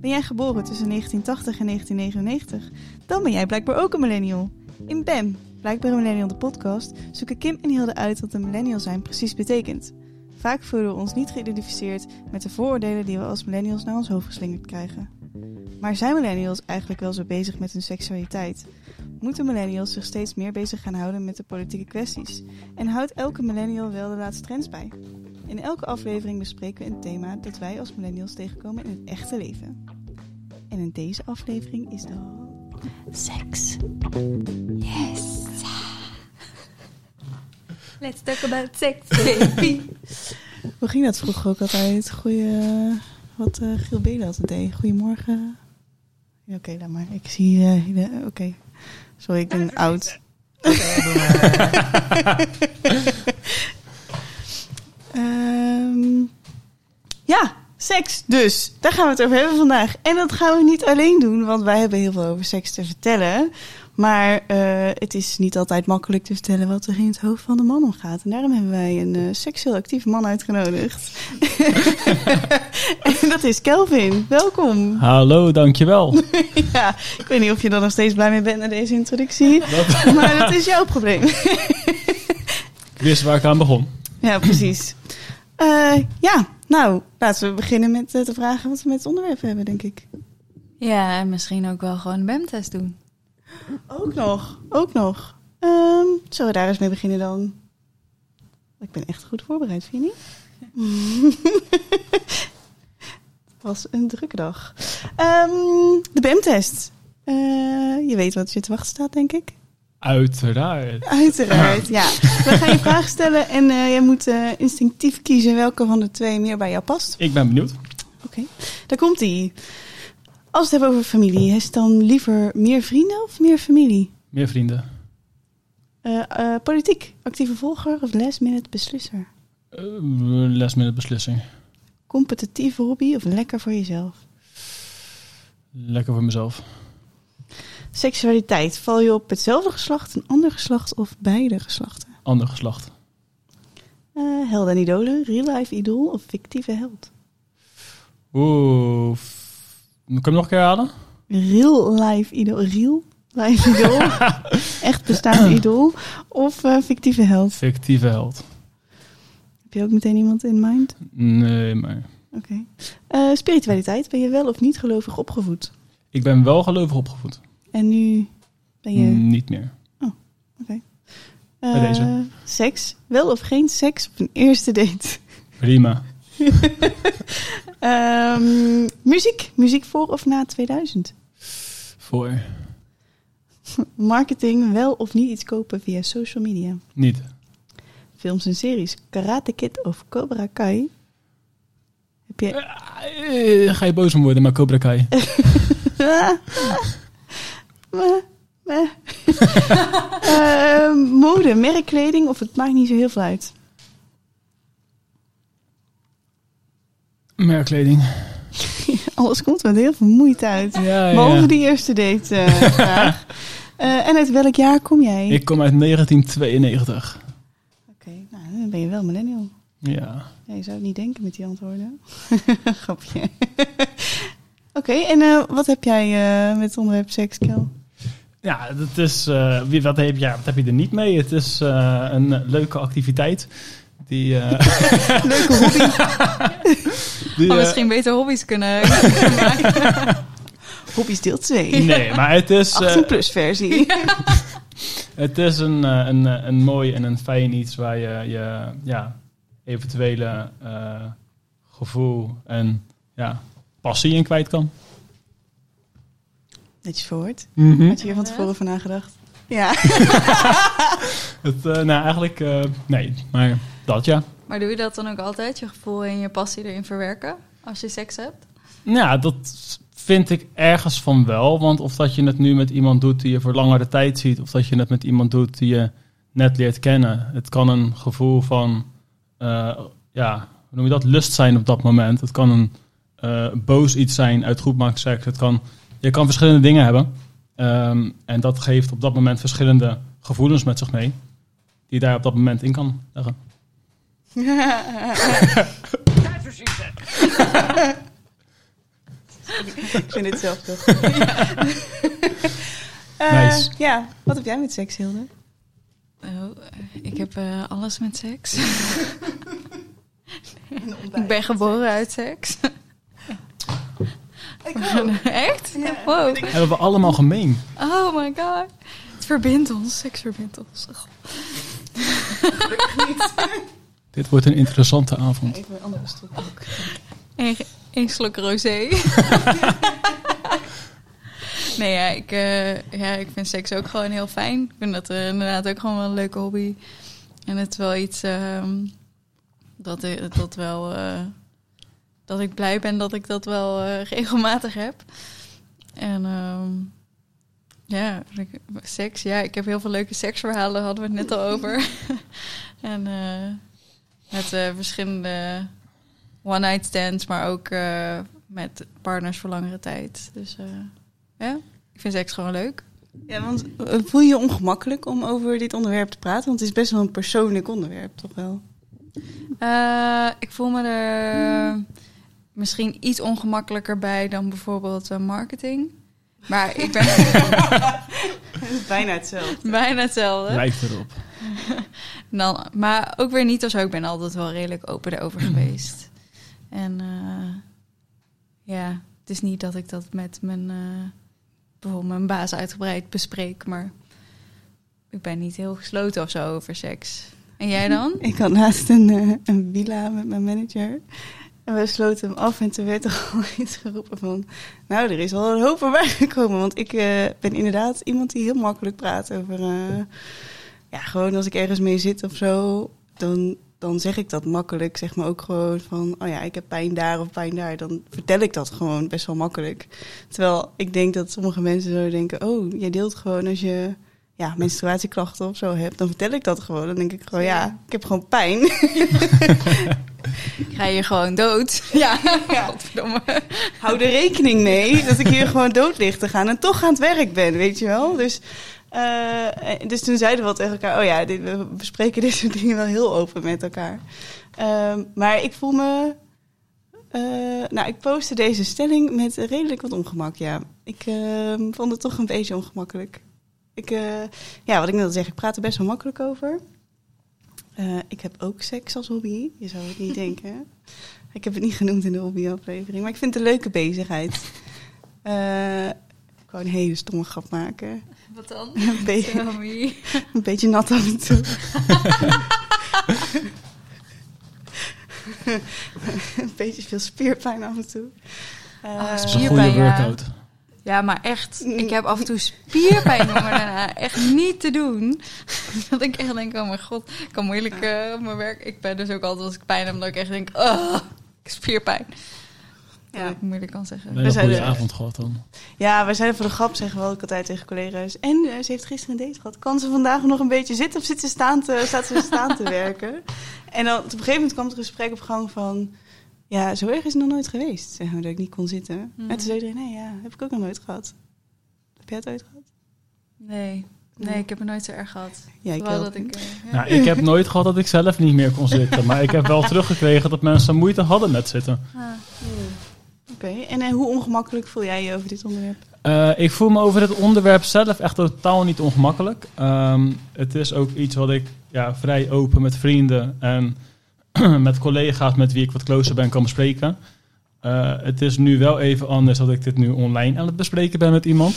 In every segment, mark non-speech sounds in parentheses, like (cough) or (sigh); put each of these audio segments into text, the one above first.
Ben jij geboren tussen 1980 en 1999? Dan ben jij blijkbaar ook een millennial. In BAM, Blijkbaar een Millennial de podcast, zoeken Kim en Hilde uit wat een millennial zijn precies betekent. Vaak voelen we ons niet geïdentificeerd met de vooroordelen die we als millennials naar ons hoofd geslingerd krijgen. Maar zijn millennials eigenlijk wel zo bezig met hun seksualiteit? Moeten millennials zich steeds meer bezig gaan houden met de politieke kwesties? En houdt elke millennial wel de laatste trends bij? In elke aflevering bespreken we een thema dat wij als millennials tegenkomen in het echte leven. En in deze aflevering is dat seks. Yes. Let's talk about sex, baby. (laughs) Hoe ging dat vroeger ook altijd? Goeie, wat uh, Giel Belen altijd deed. Goedemorgen. Ja, Oké, laat maar. Ik zie... eh, de- Oké. Sorry, ik ben oud. (laughs) (laughs) Ehm, ja, seks dus. Daar gaan we het over hebben vandaag. En dat gaan we niet alleen doen, want wij hebben heel veel over seks te vertellen. Maar eh, het is niet altijd makkelijk te vertellen wat er in het hoofd van de man omgaat. En daarom hebben wij een eh, seksueel actieve man uitgenodigd. (laughs) en dat is Kelvin. Welkom. Hallo, dankjewel. (laughs) ja, ik weet niet of je er nog steeds blij mee bent na deze introductie. maar dat is jouw probleem. Ik (laughs) wist waar ik aan begon. Ja, precies. (clears throat) Eh, ja, nou, laten we beginnen met eh, te vragen wat we met het onderwerp hebben, denk ik. Ja, en misschien ook wel gewoon een BAM-test doen. Ook nog, ook nog. Ehm, zullen we daar eens mee beginnen dan? Ik ben echt goed voorbereid, vind je niet? (laughs) Het was een drukke dag. Ehm, de BEM-test. Eh, je weet wat je te wachten staat, denk ik. Uiteraard. Uiteraard, ja. We gaan je vragen stellen en eh, jij moet eh, instinctief kiezen welke van de twee meer bij jou past. Ik ben benieuwd. Oké, daar komt ie. Als we het hebben over familie, is het dan liever meer vrienden of meer familie? Meer vrienden. Eh, politiek, actieve volger of last minute beslisser? Les met beslissing. Competitieve hobby of lekker voor jezelf? Lekker voor mezelf. Seksualiteit, val je op hetzelfde geslacht, een ander geslacht of beide geslachten? Ander geslacht. Eh helden en idolen, real life idool of fictieve held? Oeh. Kan je hem nog een keer halen? Real life idool, real life idool, (laughs) echt bestaand idool of eh, fictieve held? Fictieve held. Heb je ook meteen iemand in mind? Nee, maar... Oké. Eh, spiritualiteit, ben je wel of niet gelovig opgevoed? Ik ben wel gelovig opgevoed. En nu ben je... Niet meer. eh, bij deze. Seks, wel of geen seks op een eerste date? Prima. (laughs) Ehm, muziek, muziek voor of na 2000? Voor. Marketing, wel of niet iets kopen via social media? Niet. Films en series, Karate Kid of Cobra Kai? Heb je... Eh, ga je boos om worden, maar Cobra Kai. (laughs) Meh, meh. Ehm, mode, merkkleding of het maakt niet zo heel veel uit? Merkkleding. (laughs) Alles komt met heel veel moeite uit. Ja, Behalve ja. die eerste date eh, (laughs) vraag. Eh, en uit welk jaar kom jij? Ik kom uit 1992. Oké, nou, dan ben je wel millennial. Ja. Ja, je zou het niet denken met die antwoorden. (laughs) Grapje. Oké, en eh, wat heb jij eh, met het onderwerp seks, Kel? Ja, dat is, eh, wat, heb, ja, wat heb je er niet mee? Het is eh, een leuke activiteit. Die, eh, (laughs) Leuke hobby. (laughs) die, Maar misschien beter hobby's kunnen, (laughs) maken. Hobby's deel 2. nee, maar het is, eh, 18 plus versie. het is een, eh, een, een mooi en een fijn iets waar je je ja, eventuele eh, gevoel en ja, passie in kwijt kan. Netjes verwoord. Mhm. Had je hier van tevoren van nagedacht? Ja. (laughs) Het, eh, nou, eigenlijk, eh, nee, maar dat ja. Maar doe je dat dan ook altijd, je gevoel en je passie erin verwerken? Als je seks hebt? Ja, dat vind ik ergens van wel. Want of dat je het nu met iemand doet die je voor langere tijd ziet, of dat je het met iemand doet die je net leert kennen. Het kan een gevoel van, eh, ja, hoe noem je dat? Lust zijn op dat moment. Het kan een eh, boos iets zijn uit groepmaakseks. Het kan, je kan verschillende dingen hebben. Ehm, en dat geeft op dat moment verschillende gevoelens met zich mee. Die je daar op dat moment in kan leggen. (laughs) ik vind dit zelf toch. (laughs) Eh, Nice. Ja, wat heb jij met seks, Hilde? Oh, ik heb eh, alles met seks. (laughs) ik ben geboren uit seks. (laughs) Echt? Ja. Wow. Hebben we allemaal gemeen. Oh my god. Het verbindt ons. Seks verbindt ons. Oh, (laughs) Dit wordt een interessante avond. Even een andere stoel ook. Eén één slok rosé. (laughs) nee, ja ik, eh, ja, ik vind seks ook gewoon heel fijn. Ik vind dat eh, inderdaad ook gewoon wel een leuke hobby. En het is wel iets ehm, dat, ik- dat wel... eh, dat ik blij ben dat ik dat wel eh, (laughs) regelmatig heb. En ehm, ja, seks. Ja, ik heb heel veel leuke seksverhalen, hadden we het net al (laughs) over. (laughs) en eh, met eh, verschillende one-night stands, maar ook met partners voor langere tijd. Dus ja, ik vind seks gewoon leuk. Ja, want voel je je ongemakkelijk om over dit onderwerp te praten? Want het is best wel een persoonlijk onderwerp, toch wel? Ik voel me er misschien iets ongemakkelijker bij dan bijvoorbeeld eh, marketing. Maar ik ben (laughs) bijna hetzelfde. bijna hetzelfde. Lijkt erop. (laughs) Dan, maar ook weer niet zo. Ik ben altijd wel redelijk open erover (clears throat) geweest. En eh, ja, het is niet dat ik dat met mijn, eh, bijvoorbeeld mijn baas uitgebreid bespreek. Maar ik ben niet heel gesloten of zo over seks. En jij dan? Ik had laatst een, een villa met mijn manager. En we sloten hem af en toen werd er al (laughs) iets geroepen van... Nou, er is al een hoop voorbij gekomen. Want ik eh, ben inderdaad iemand die heel makkelijk praat over... eh, ja, gewoon als ik ergens mee zit of zo, dan, dan zeg ik dat makkelijk. Zeg maar ook gewoon van, oh ja, ik heb pijn daar of pijn daar. Dan vertel ik dat gewoon best wel makkelijk. Terwijl ik denk dat sommige mensen zouden denken... Oh, jij deelt gewoon als je ja, menstruatieklachten of zo hebt, dan vertel ik dat gewoon. Dan denk ik gewoon, ja, ik heb gewoon pijn. (laughs) Ga je gewoon dood? (laughs) Ja, godverdomme. Hou er rekening mee dat ik hier gewoon dood lig te gaan en toch aan het werk ben, weet je wel. Dus, eh, dus toen zeiden we wel tegen elkaar, oh ja, dit, we bespreken (laughs) dit soort dingen wel heel open met elkaar. Ehm, maar ik voel me... eh, nou, ik postte deze stelling met redelijk wat ongemak, ja. Ik ehm, vond het toch een beetje ongemakkelijk. Ik, eh, ja, wat ik net al zeg, ik praat er best wel makkelijk over. Eh, ik heb ook seks als hobby. Je zou het niet (laughs) denken. Ik heb het niet genoemd in de hobbyaflevering, maar ik vind het een leuke bezigheid. Eh, ik wou een hele stomme grap maken. Wat dan? (laughs) (laughs) Een, beetje nat af en toe. een beetje veel spierpijn af en toe. Dat is een goede workout. Ja, maar echt. Ik heb af en toe spierpijn, maar daarna echt niet te doen. (laughs) Dat ik echt denk, oh mijn god, ik kan moeilijk eh, op mijn werk. Ik ben dus ook altijd als ik pijn heb, dat ik echt denk, oh, ik heb spierpijn. Ja, ja. dat ik moeilijk kan zeggen. Hele zijn goede er- avond gehad dan. ja, wij zeiden voor de grap, zeggen we ook altijd tegen collega's. En eh, ze heeft gisteren een date gehad. Kan ze vandaag nog een beetje zitten of zit ze staan te, staat ze staan te (laughs) werken? En dan op een gegeven moment kwam er een gesprek op gang van... Ja, zo erg is het nog nooit geweest, zeg maar, dat ik niet kon zitten. Mhm. En toen zei iedereen, nee, ja, heb ik ook nog nooit gehad. Heb jij het ooit gehad? Nee, nee, ik heb het nooit zo erg gehad. Ja, ik dat ik, eh, ja. Nou, ik heb nooit gehad dat ik zelf niet meer kon zitten. Maar ik heb wel teruggekregen dat mensen moeite hadden met zitten. Ah. Oké, en eh, hoe ongemakkelijk voel jij je over dit onderwerp? Eh, ik voel me over het onderwerp zelf echt totaal niet ongemakkelijk. Ehm, het is ook iets wat ik ja, vrij open met vrienden en (clears throat) met collega's met wie ik wat closer ben kan bespreken. Eh, het is nu wel even anders dat ik dit nu online aan het bespreken ben met iemand.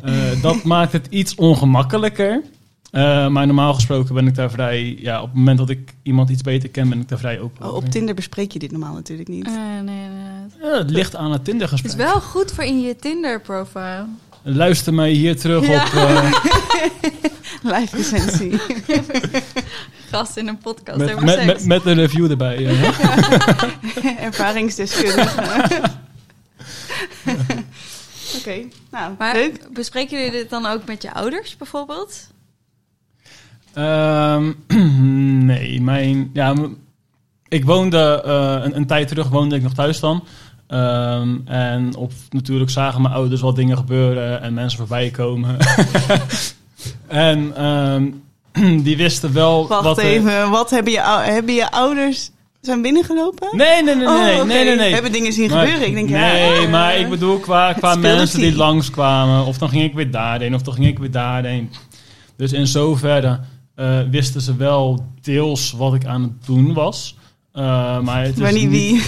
Eh, (laughs) dat maakt het iets ongemakkelijker. Eh, maar normaal gesproken ben ik daar vrij... Ja, op het moment dat ik iemand iets beter ken, ben ik daar vrij open Oh, op Tinder bespreek je dit normaal natuurlijk niet. Eh, nee, nee. Ja, het ligt aan het Het Tinder-gesprek. is wel goed voor in je Tinder-profile. Luister mij hier terug Ja. op... eh, (laughs) Live recensie. (laughs) Gast in een podcast met, over met, seks. met, met een review erbij. eh. (laughs) Ervaringsdeskundige. Oké, nou, maar leuk. bespreken jullie dit dan ook met je ouders bijvoorbeeld? Ehm, (clears throat) nee, mijn... Ja, ik woonde... eh, een, een tijd terug woonde ik nog thuis dan. Ehm, en op, natuurlijk zagen mijn ouders wel dingen gebeuren en mensen voorbij komen. (laughs) en ehm, (clears throat) die wisten wel Wacht wat... er- even, wat hebben je, hebben je ouders Zijn binnengelopen? Nee, nee, nee, Oh, nee, oké. nee, nee, nee. We hebben dingen zien Maar- gebeuren. Ik denk, nee, ja, maar ik bedoel qua, qua mensen die langskwamen. Of dan ging ik weer daarheen, of dan ging ik weer daarheen. Dus in zoverre eh, wisten ze wel deels wat ik aan het doen was. Eh, maar het is niet wie. (laughs)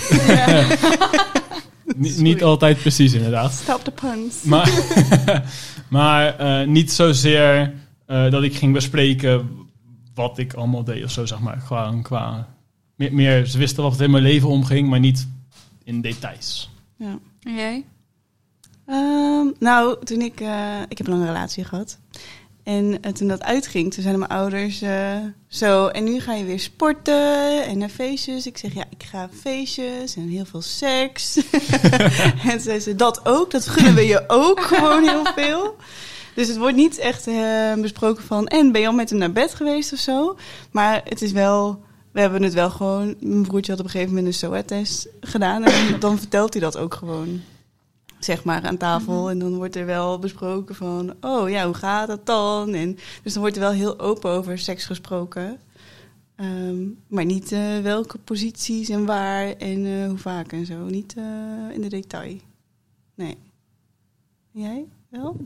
Niet, niet altijd precies, inderdaad. Stop the puns. Maar, (laughs) maar eh, niet zozeer eh, dat ik ging bespreken wat ik allemaal deed of zo, zeg maar. Gewoon qua... Meer, meer, ze wisten wat er in mijn leven omging, maar niet in details. Ja. En jij? Ehm, nou, toen ik... eh, ik heb een lange relatie gehad. En eh, toen dat uitging, toen zeiden mijn ouders eh, zo... En nu ga je weer sporten en naar feestjes. Ik zeg, ja, ik ga feestjes en heel veel seks. (laughs) (laughs) en toen zei ze, dat ook? Dat gunnen we je ook gewoon heel veel. Dus het wordt niet echt eh, besproken van... En ben je al met hem naar bed geweest of zo? Maar het is wel... We hebben het wel gewoon... Mijn broertje had op een gegeven moment een SOA-test gedaan. En dan vertelt hij dat ook gewoon zeg maar, aan tafel. En dan wordt er wel besproken van, oh ja, hoe gaat dat dan? En, dus dan wordt er wel heel open over seks gesproken. Ehm, maar niet eh, welke posities en waar en eh, hoe vaak en zo. Niet eh, in de detail. Nee. Jij wel?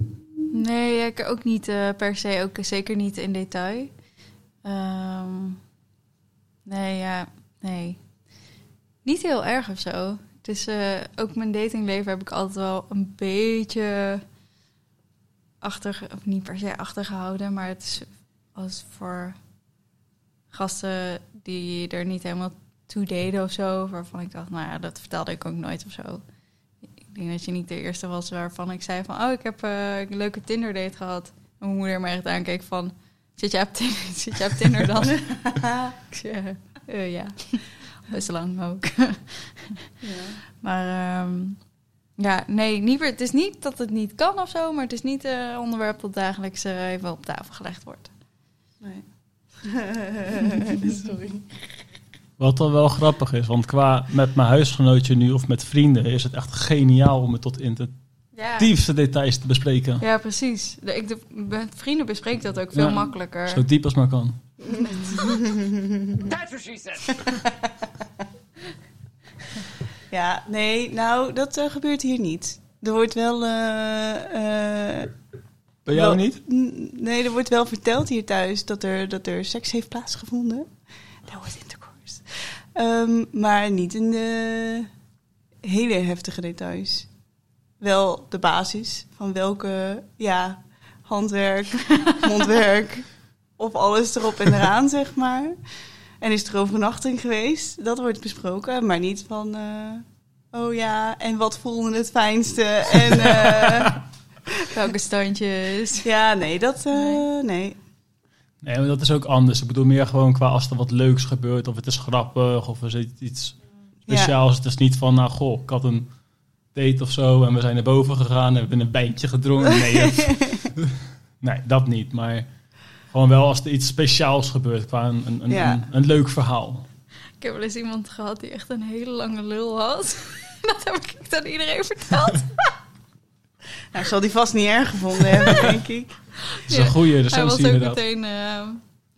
Nee, ik ook niet per se, ook zeker niet in detail. Ehm, nee, ja, nee. Niet heel erg of zo. Eh, ook mijn datingleven heb ik altijd wel een beetje achter, of niet per se achtergehouden, maar het is als voor gasten die er niet helemaal toe deden of zo, waarvan ik dacht, nou ja, dat vertelde ik ook nooit of zo. Ik denk dat je niet de eerste was waarvan ik zei van... oh, ik heb eh, een leuke Tinder-date gehad. En mijn moeder me echt aankeek van... zit jij op Tinder, (laughs) zit jij op Tinder dan? (laughs) ik zei, eh, ja, best lang ook. (laughs) maar ehm, ja, nee, niet, meer- het is niet dat het niet kan of zo... maar het is niet eh, een onderwerp dat dagelijks eh, even op tafel gelegd wordt. Nee. (laughs) Sorry. Wat dan wel grappig is, want qua met mijn huisgenootje nu of met vrienden is het echt geniaal om het tot in de Ja, diepste details te bespreken. ja precies. De, ik, de, met vrienden bespreek ik dat ook veel Ja, makkelijker. Zo diep als maar kan. That's what she said. (laughs) Ja, nee, nou, dat eh, gebeurt hier niet. Er wordt wel... eh, eh, Bij jou wel- niet? Nee, er wordt wel verteld hier thuis dat er, dat er seks heeft plaatsgevonden. There was intercourse. Ehm, maar niet in de hele heftige details. Wel de basis van welke, ja, handwerk, (laughs) mondwerk of alles erop en eraan, (laughs) zeg maar. En is er overnachting geweest? Dat wordt besproken, maar niet van... eh, oh ja, en wat voelde het fijnste? En (laughs) eh, Welke standjes? ja, nee, dat... eh, Nee. nee. Nee, maar dat is ook anders. Ik bedoel meer gewoon qua als er wat leuks gebeurt, of het is grappig, of er zit iets speciaals. Het is niet van, nou goh, ik had een date of zo en we zijn naar boven gegaan en hebben een wijntje gedronken. Nee, (laughs) nee, dat niet. Maar gewoon wel als er iets speciaals gebeurt qua een, een, een, Ja. een, een leuk verhaal. Ik heb wel eens iemand gehad die echt een hele lange lul had. (laughs) Dat heb ik dan iedereen verteld. (laughs) Nou, zal die vast niet erg gevonden hebben, (laughs) denk ik. Het is een goede Hij recensie was ook inderdaad. meteen... eh,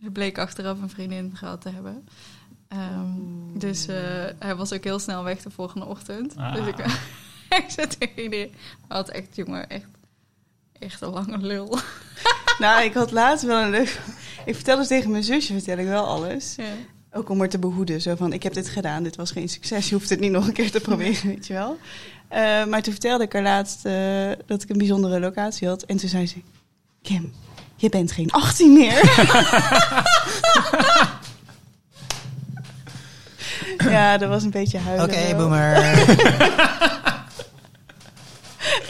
hij bleek achteraf een vriendin gehad te hebben. Ehm, dus eh, hij was ook heel snel weg de volgende ochtend. Ah. Dus ik, ik iedereen... Hij had echt, jongen, echt, echt een lange lul. (laughs) Nou, ik had laatst wel een leuk... Ik vertel dus tegen mijn zusje, vertel ik wel alles. Ja. Ook om haar te behoeden. Zo van, ik heb dit gedaan, dit was geen succes. Je hoeft het niet nog een keer te proberen, (laughs) weet je wel. Eh, maar toen vertelde ik haar laatst eh, dat ik een bijzondere locatie had. En toen zei ze... Kim, je bent geen 18 meer. (laughs) ja, dat was een beetje huilen. Oké, wel. boomer.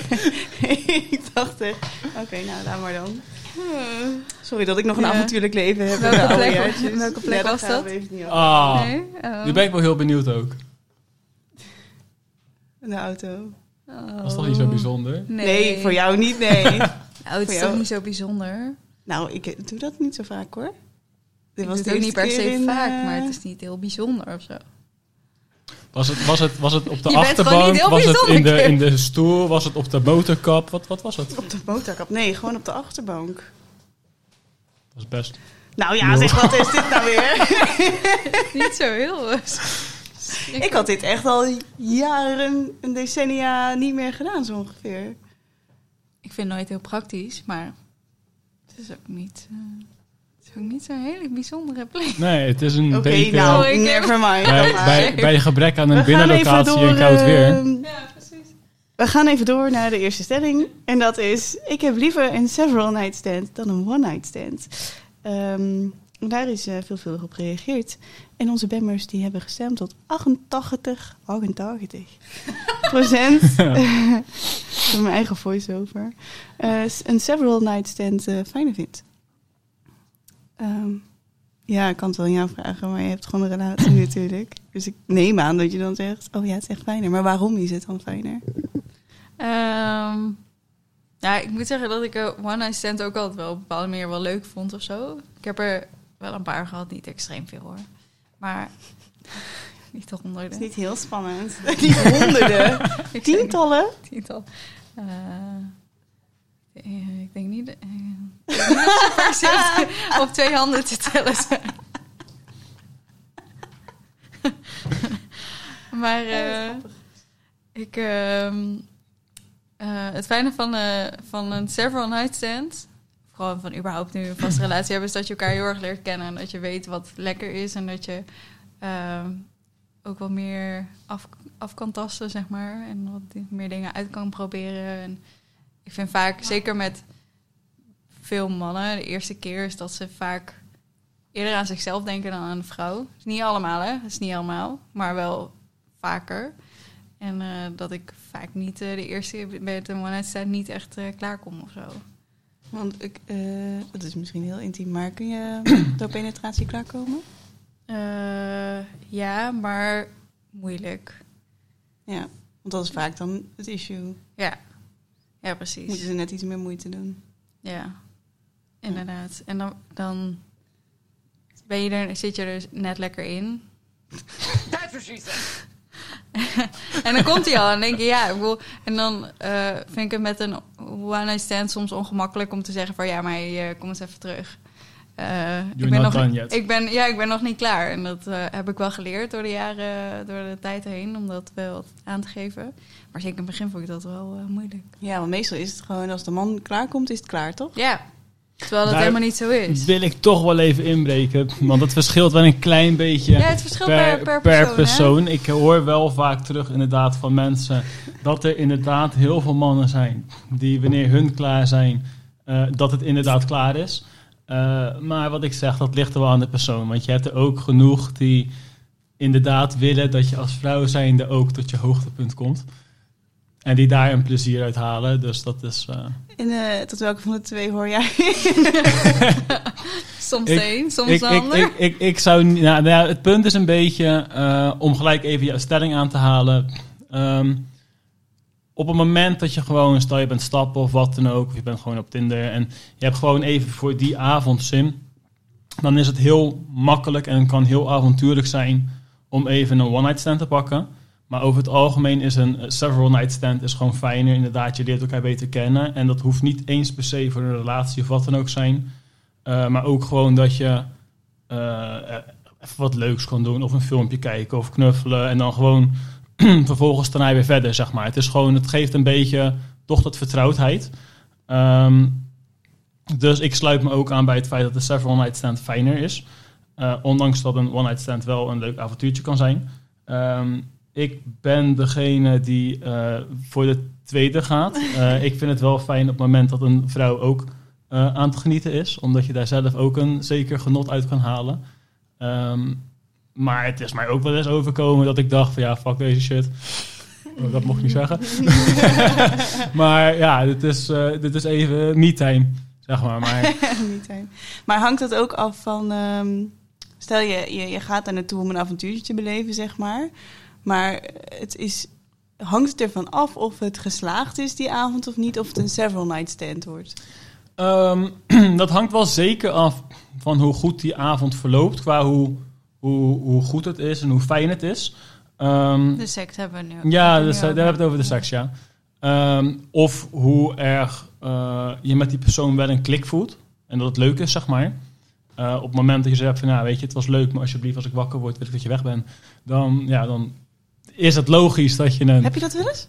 (laughs) ik dacht echt, oké, nou, laat maar dan. Sorry dat ik nog een Ja. avontuurlijk leven heb. Welke plek- welke plek was dat? Ah, Nee? Oh. nu ben ik wel heel benieuwd ook. In de auto. Oh. Dat is toch niet zo bijzonder? Nee, Nee, voor jou niet, nee. (laughs) Nou, het Voor is jou. toch niet zo bijzonder? nou, ik doe dat niet zo vaak hoor. Dit Ik was het ook niet per se in, vaak, eh, maar het is niet heel bijzonder of zo. Was het, was het, was het op de Je bent gewoon achterbank? Was het in de, in de stoel? Was het op de motorkap? Wat, wat was het? Dat Op de motorkap. Nee, gewoon op de achterbank. was best... Nou ja, zeg, wat is dit nou weer? (laughs) niet zo heel... Ik had dit echt al jaren, een decennia niet meer gedaan zo ongeveer. Ik vind het nooit heel praktisch, maar het is ook niet, eh, is ook niet zo'n hele bijzondere plek. Nee, het is een Oké, beetje nou, ik- never mind. bij, bij, bij gebrek aan een binnenlocatie en koud weer. ehm, Ja, precies. We gaan even door naar de eerste stelling. En dat is: Ik heb liever een several night stand dan een one night stand. Ehm, daar is eh, veelvuldig op gereageerd. En onze bammers die hebben gestemd tot 88, 88 (laughs) procent. (laughs) Mijn eigen voice-over. eh, een several night stand eh, fijner vindt. Ehm, ja, ik kan het wel aan jou vragen, maar je hebt gewoon een relatie (clears throat) natuurlijk. Dus ik neem aan dat je dan zegt: Oh ja, het is echt fijner. Maar waarom is het dan fijner? Ja, ik moet zeggen dat ik een one night stand ook altijd wel op een bepaalde manier wel leuk vond of zo. Ik heb er wel een paar gehad, niet extreem veel hoor. Maar (laughs) niet de Het honderden. is niet heel spannend. (laughs) Niet honderden. (laughs) Denk- Tientallen. Tiental. Eh, ik denk niet, eh, ik denk niet dat ze (laughs) op twee handen te tellen zijn. (laughs) maar eh, ik, ehm, eh, het fijne van, van een several night stand, gewoon van überhaupt nu een vaste relatie hebben, is dat je elkaar heel erg leert kennen en dat je weet wat lekker is en dat je ehm, ook wel meer af, af kan tasten, zeg maar. En wat meer dingen uit kan proberen. En ik vind vaak, zeker met veel mannen, de eerste keer is dat ze vaak eerder aan zichzelf denken dan aan de vrouw. Het is niet allemaal, hè? Het is niet allemaal, maar wel vaker. En eh, dat ik vaak niet eh, de eerste met een one-night niet echt eh, klaar kom of zo. Want ik, dat is misschien heel intiem, maar kun je (clears throat) door penetratie klaarkomen? Ja, maar moeilijk. Ja, want dat is vaak dan het issue. Ja, ja precies. Moeten ze net iets meer moeite doen. Ja, inderdaad. En dan, dan ben je er, zit je er net lekker in. (laughs) (laughs) en dan komt hij al en denk je, ja, ik bedoel, en dan eh, vind ik het met een one night stand soms ongemakkelijk om te zeggen van ja, maar je kom eens even terug. Eh, ik ben nog. Ik ben, ja, ik ben nog niet klaar. En dat eh, heb ik wel geleerd door de jaren, door de tijd heen, om dat wel aan te geven. Maar zeker in het begin vond ik dat wel eh, moeilijk. Ja, want meestal is het gewoon als de man klaarkomt, is het klaar, toch? Ja, terwijl dat Daar- helemaal niet zo is. Wil ik toch wel even inbreken, want het verschilt wel een klein beetje Ja, het verschilt per, per, persoon. hè? persoon. Ik hoor wel vaak terug inderdaad van mensen dat er inderdaad heel veel mannen zijn die wanneer hun klaar zijn, eh, dat het inderdaad klaar is. Eh, maar wat ik zeg, dat ligt er wel aan de persoon. Want je hebt er ook genoeg die inderdaad willen dat je als vrouw zijnde ook tot je hoogtepunt komt. En die daar een plezier uit halen. Dus dat is... eh, En eh, tot welke van de twee hoor jij? (laughs) Soms Ik- een, soms ik, de ik, ander. ik, ik, ik zou... Nou, nou het punt is een beetje, eh, om gelijk even je stelling aan te halen. Ehm, op het moment dat je gewoon, stel je bent stappen of wat dan ook, of je bent gewoon op Tinder en je hebt gewoon even voor die avond zin, dan is het heel makkelijk en kan heel avontuurlijk zijn om even een one-night stand te pakken. Maar over het algemeen is een eh, several night stand is gewoon fijner. Inderdaad, je leert elkaar beter kennen. En dat hoeft niet eens per se voor een relatie of wat dan ook zijn. Uh, maar ook gewoon dat je uh, even wat leuks kan doen. Of een filmpje kijken of knuffelen. En dan gewoon (clears throat) vervolgens daarna weer verder, zeg maar. Het is gewoon, het geeft een beetje toch dat vertrouwdheid. Um, dus ik sluit me ook aan bij het feit dat de several night stand fijner is. Uh, ondanks dat een one night stand wel een leuk avontuurtje kan zijn. Um, ik ben degene die uh, voor de tweede gaat. Uh, (laughs) ik vind het wel fijn op het moment dat een vrouw ook aan het genieten is. Omdat je daar zelf ook een zeker genot uit kan halen. Um, maar het is mij ook wel eens overkomen dat ik dacht van ja, fuck deze shit. Dat mocht ik niet zeggen. (laughs) maar ja, dit is, uh, dit is even me-time, zeg maar. Maar, (laughs) maar hangt dat ook af van... Um, stel je, je, je gaat daar naartoe om een avontuurtje te beleven, zeg maar. Maar het is, hangt het ervan af of het geslaagd is die avond of niet, of het een several night stand wordt? Um, (clears throat) dat hangt wel zeker af van hoe goed die avond verloopt, qua hoe, hoe, hoe goed het is en hoe fijn het is. Um, de seks hebben we nu. Ja, dus, daar hebben we het over de seks, ja. Um, of hoe erg uh, je met die persoon wel een klik voelt en dat het leuk is, zeg maar. eh, op het moment dat je zegt van, nou weet je, het was leuk, maar alsjeblieft als ik wakker word, weet ik dat je weg bent. Dan, ja, dan is het logisch dat je een... Heb je dat wel eens?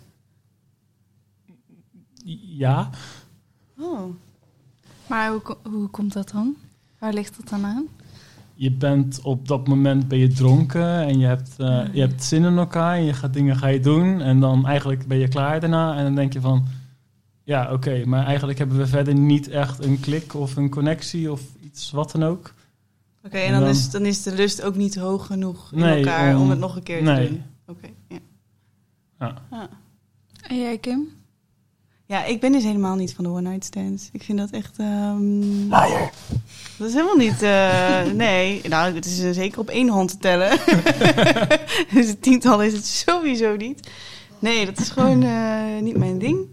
Ja, Oh. Maar hoe, hoe komt dat dan? Waar ligt dat dan aan? Je bent op dat moment ben je dronken en je hebt, eh, je hebt zin in elkaar en je gaat dingen ga je doen en dan eigenlijk ben je klaar daarna en dan denk je van ja oké, maar eigenlijk hebben we verder niet echt een klik of een connectie of iets wat dan ook. Oké, en En dan, dan- is, dan is de lust ook niet hoog genoeg in Nee, elkaar om om- het nog een keer te nee. doen. Oké, ja. Ja. Ja. En jij, Kim? Ja, ik ben dus helemaal niet van de one-night stands. Ik vind dat echt... ehm, Dat is helemaal niet... eh, (laughs) nee, nou, het is eh, zeker op één hand te tellen. (laughs) dus het tiental is het sowieso niet. Nee, dat is gewoon eh, niet mijn ding.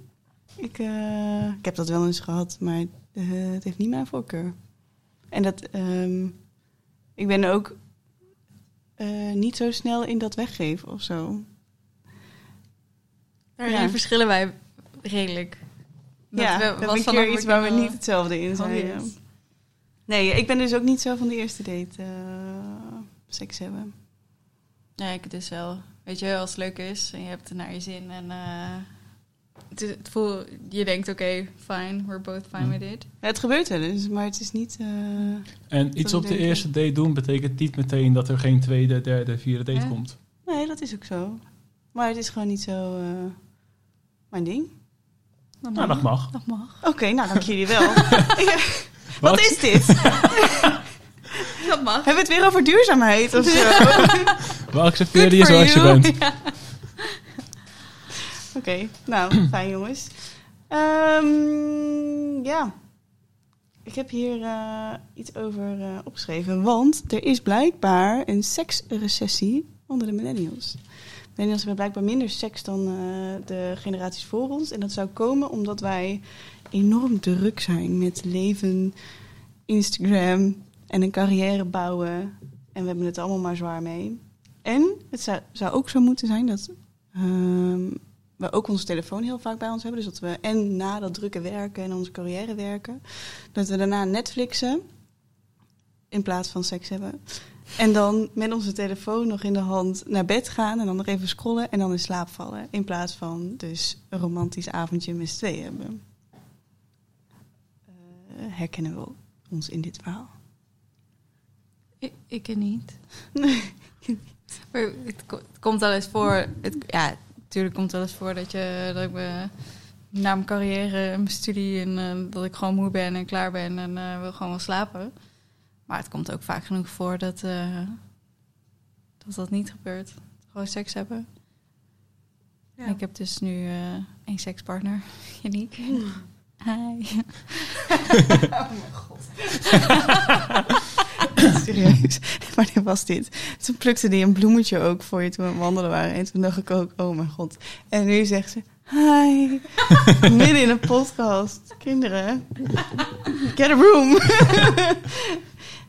Ik, eh, ik heb dat wel eens gehad, maar het heeft niet mijn voorkeur. En dat... ehm, ik ben ook eh, niet zo snel in dat weggeven of zo. Daarin Ja. verschillen wij redelijk. ja, we- dat was een keer iets waar we niet hetzelfde in zijn. ja. Nee, ik ben dus ook niet zo van de eerste date eh, seks hebben. Ja, ik dus wel. Weet je, als het leuk is en je hebt het naar je zin en eh, het, voel, je denkt oké, fine, we're both fine Hm. with it. Ja, het gebeurt wel eens, maar het is niet... eh, En iets op de eerste date doen betekent niet meteen dat er geen tweede, derde, vierde date Ja. komt. Nee, dat is ook zo. Maar het is gewoon niet zo eh, mijn ding. Dat Nou, dat mag. Dat mag. Oké, nou dank jullie wel. (laughs) Wat is dit? (laughs) Dat mag. Hebben we het weer over duurzaamheid of zo? (laughs) We accepteren je zoals je bent. Oké, nou, fijn jongens. Ehm, ja, ik heb hier eh, iets over eh, opgeschreven. Want er is blijkbaar een seksrecessie onder de millennials. Millennials hebben blijkbaar minder seks dan eh, de generaties voor ons. En dat zou komen omdat wij enorm druk zijn met leven, Instagram en een carrière bouwen. En we hebben het allemaal maar zwaar mee. En het zou, zou ook zo moeten zijn dat ehm, we ook onze telefoon heel vaak bij ons hebben. Dus dat we en na dat drukke werken en onze carrière werken, dat we daarna Netflixen in plaats van seks hebben. En dan met onze telefoon nog in de hand naar bed gaan en dan nog even scrollen en dan in slaap vallen. In plaats van dus een romantisch avondje met z'n tweeën hebben. Eh, herkennen we ons in dit verhaal? Ik, ik niet. (laughs) Maar het, ko- het komt wel eens voor. Het, ja, natuurlijk komt het wel eens voor dat, je, dat ik me na mijn carrière en mijn studie en eh, dat ik gewoon moe ben en klaar ben en eh, wil gewoon wel slapen. Maar het komt ook vaak genoeg voor dat eh, dat, dat niet gebeurt. Gewoon seks hebben. En Ik heb dus nu eh één sekspartner, (laughs) Janiek. (laughs) Hi. (laughs) Serieus, wanneer was dit? Toen plukte die een bloemetje ook voor je toen we aan het wandelen waren. En toen dacht ik ook, oh mijn god. En nu zegt ze, hi. Midden in een podcast. Kinderen, get a room.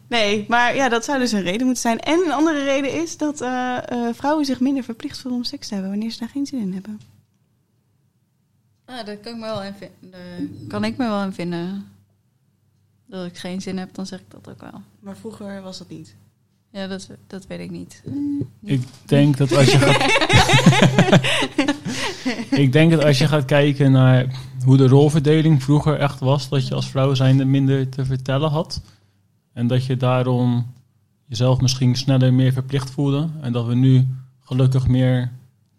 Nee, maar ja, dat zou dus een reden moeten zijn. En een andere reden is dat eh, eh, vrouwen zich minder verplicht voelen om seks te hebben... wanneer ze daar geen zin in hebben. Ah, daar kan ik me wel in vinden. Kan ik me wel in vinden. Dat ik geen zin heb, dan zeg ik dat ook wel. Maar vroeger was dat niet. Ja, dat, dat weet ik niet. Ik denk dat als je gaat... (laughs) ik denk dat als je gaat kijken naar hoe de rolverdeling vroeger echt was, dat je als vrouw zijnde minder te vertellen had. En dat je daarom jezelf misschien sneller meer verplicht voelde. En dat we nu gelukkig meer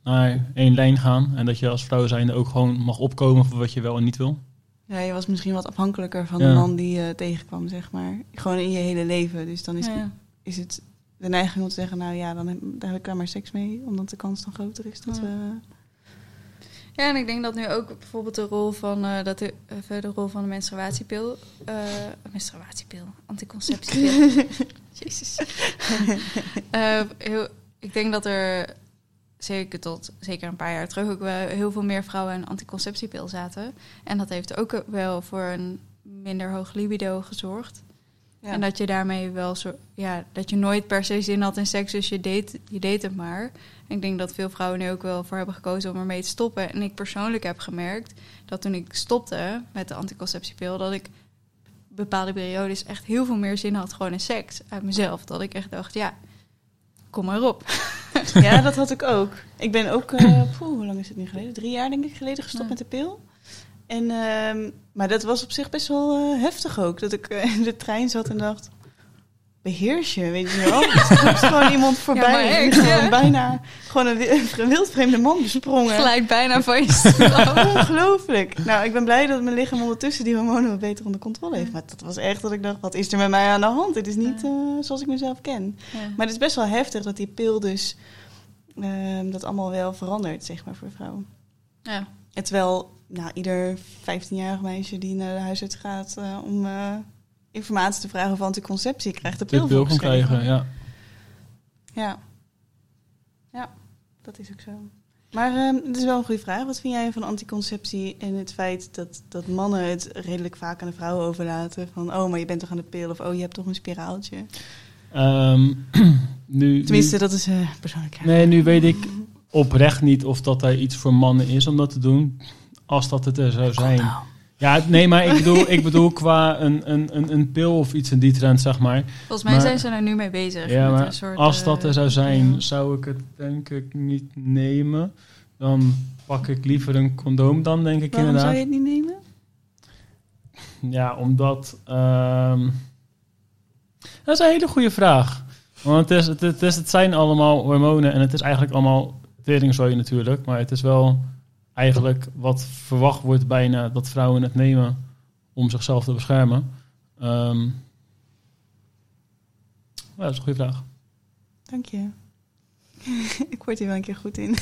naar één lijn gaan. En dat je als vrouw zijnde ook gewoon mag opkomen voor wat je wel en niet wil. Ja, je was misschien wat afhankelijker van Ja. de man die je tegenkwam, zeg maar. Gewoon in je hele leven. Dus dan is, Ja. is het de neiging om te zeggen... nou ja, dan heb, daar heb ik daar maar seks mee. Omdat de kans dan groter is dat Ja. we... ja, en ik denk dat nu ook bijvoorbeeld de rol van, eh, dat de, rol van de menstruatiepil... eh menstruatiepil, anticonceptiepil. (laughs) Jezus. (laughs) Eh, heel, ik denk dat er zeker tot zeker een paar jaar terug ook wel heel veel meer vrouwen een anticonceptiepil zaten. En dat heeft ook wel voor een minder hoog libido gezorgd. Ja. En dat je daarmee wel zo, ja, dat je nooit per se zin had in seks, dus je deed, je deed het maar. Ik denk dat veel vrouwen nu ook wel voor hebben gekozen om ermee te stoppen. En ik persoonlijk heb gemerkt dat toen ik stopte met de anticonceptiepil, dat ik bepaalde periodes echt heel veel meer zin had gewoon in seks uit mezelf. Dat ik echt dacht, ja, kom maar op. (laughs) Ja, dat had (laughs) ik ook. Ik ben ook, eh, poeh, hoe lang is het nu geleden? Drie jaar denk ik geleden gestopt Ja. met de pil. En, ehm, maar dat was op zich best wel eh, heftig ook. Dat ik eh, in de trein zat en dacht, beheers je, weet je wel. Er is gewoon iemand voorbij. en gewoon bijna gewoon een wi- een wildvreemde man besprongen. Glijdt bijna van je stoel. (laughs) Ongelooflijk. Nou, ik ben blij dat mijn lichaam ondertussen die hormonen wat beter onder controle heeft. Maar dat was echt dat ik dacht, wat is er met mij aan de hand? Het is niet eh, zoals ik mezelf ken. Ja. Maar het is best wel heftig dat die pil dus ehm, dat allemaal wel verandert, zeg maar, voor vrouwen. Ja. En terwijl nou, ieder 15-jarig meisje die naar de huisarts gaat eh, om eh, informatie te vragen over anticonceptie, krijgt de De pil pil kan voorgeschreven. krijgen, ja. Ja. Ja, dat is ook zo. Maar ehm, het is wel een goede vraag. Wat vind jij van anticonceptie en het feit dat, dat mannen het redelijk vaak aan de vrouwen overlaten? Van, oh, maar je bent toch aan de pil? Of, oh, je hebt toch een spiraaltje? Ehm, (clears throat) nu, Tenminste, dat is eh persoonlijk. nee, nu weet ik oprecht niet of dat er iets voor mannen is om dat te doen. Als dat het er zou zijn. nou. Ja, nee, maar ik bedoel, ik bedoel qua een, een, een, een pil of iets in die trend, zeg maar. Volgens mij Maar- zijn ze er nu mee bezig. Ja, met maar een soort, als dat er zou eh, zijn, zou ik het denk ik niet nemen. Dan pak ik liever een condoom dan, denk ik Waarom inderdaad. zou je het niet nemen? Ja, omdat... ehm, dat is een hele goede vraag. Want het, is, het, het, is, het zijn allemaal hormonen en het is eigenlijk allemaal teringzooi natuurlijk. Maar het is wel eigenlijk wat verwacht wordt bijna dat vrouwen het nemen om zichzelf te beschermen. Ehm, ja, dat is een goede vraag. Dank je. (laughs) ik word hier wel een keer goed in. (laughs)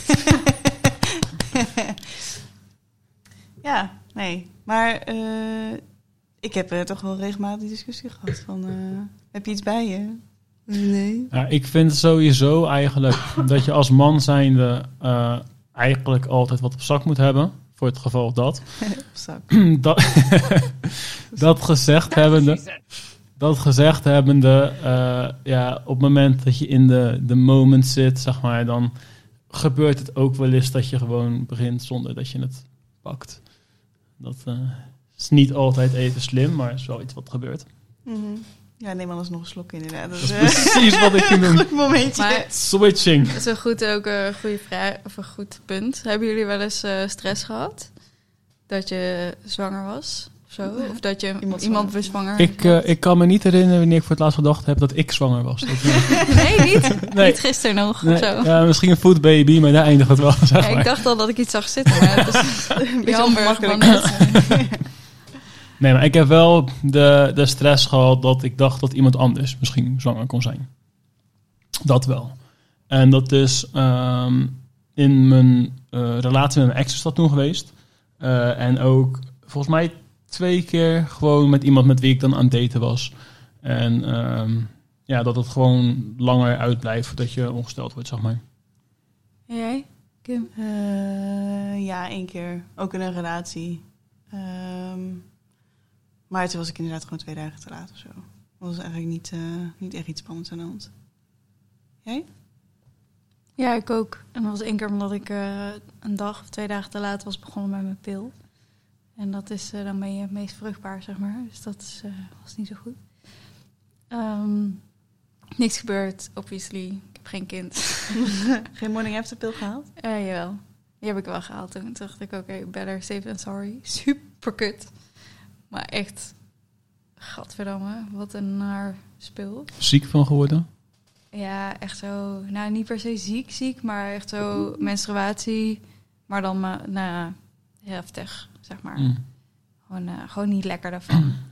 ja, nee. Maar eh, ik heb eh, toch wel regelmatig die discussie gehad van... eh, heb je iets bij je? Nee. Ja, ik vind sowieso eigenlijk dat je als man zijnde eh, eigenlijk altijd wat op zak moet hebben. Voor het geval dat. (laughs) Op zak. (clears throat) dat, (laughs) dat gezegd hebbende, dat gezegd hebbende, eh, ja, op het moment dat je in de, de moment zit, zeg maar, dan gebeurt het ook wel eens dat je gewoon begint zonder dat je het pakt. Dat eh, is niet altijd even slim, maar is wel iets wat gebeurt. Mhm. Ja, neem anders nog een slok inderdaad. Dat Dat is is eh, precies wat ik ging (laughs) doen. goed momentje. Maar Switching. dat is een goed, ook een goede vraag, of een goed punt. Hebben jullie wel eens eh, stress gehad? Dat je zwanger was? Of zo? Of dat je Iemand iemand, zwanger. weer zwanger Ik, eh, ik kan me niet herinneren wanneer ik voor het laatst gedacht heb dat ik zwanger was. Dat, eh, (laughs) Nee, niet? (laughs) Nee. Niet gisteren nog nee, of zo? ja, misschien een foodbaby, maar daar eindigt het wel. Zeg Ja, maar. ik dacht al dat ik iets zag zitten, maar het is een beetje jammer van ongemakkelijk. net. Nee, maar ik heb wel de, de stress gehad dat ik dacht dat iemand anders misschien zwanger kon zijn. Dat wel. En dat is ehm, in mijn eh, relatie met mijn ex is dat toen geweest. Eh, en ook volgens mij twee keer gewoon met iemand met wie ik dan aan het daten was. En ehm, ja, dat het gewoon langer uitblijft voordat je ongesteld wordt, zeg maar. En jij, Kim? Eh, ja, één keer. Ook in een relatie. Ehm, maar toen was ik inderdaad gewoon twee dagen te laat of zo. Dat was eigenlijk niet, eh, niet echt iets spannends aan de hand. Jij? Ja, ik ook. En dat was één keer omdat ik eh, een dag of twee dagen te laat was begonnen met mijn pil. En dat is, eh, dan ben je het meest vruchtbaar, zeg maar. Dus dat is, was niet zo goed. Ehm, niks gebeurd, obviously. Ik heb geen kind. (laughs) Geen morning after pil gehaald? Eh jawel, die heb ik wel gehaald toen. Toen dacht ik, oké, better safe than sorry. Super kut. Maar echt, gadverdamme, wat een naar spul. Ziek van geworden? Ja, echt zo. Nou, niet per se ziek, ziek, maar echt zo menstruatie. Maar dan, maar, nou ja, heftig, zeg maar. Mm. Gewoon, eh, gewoon niet lekker daarvan. (clears throat)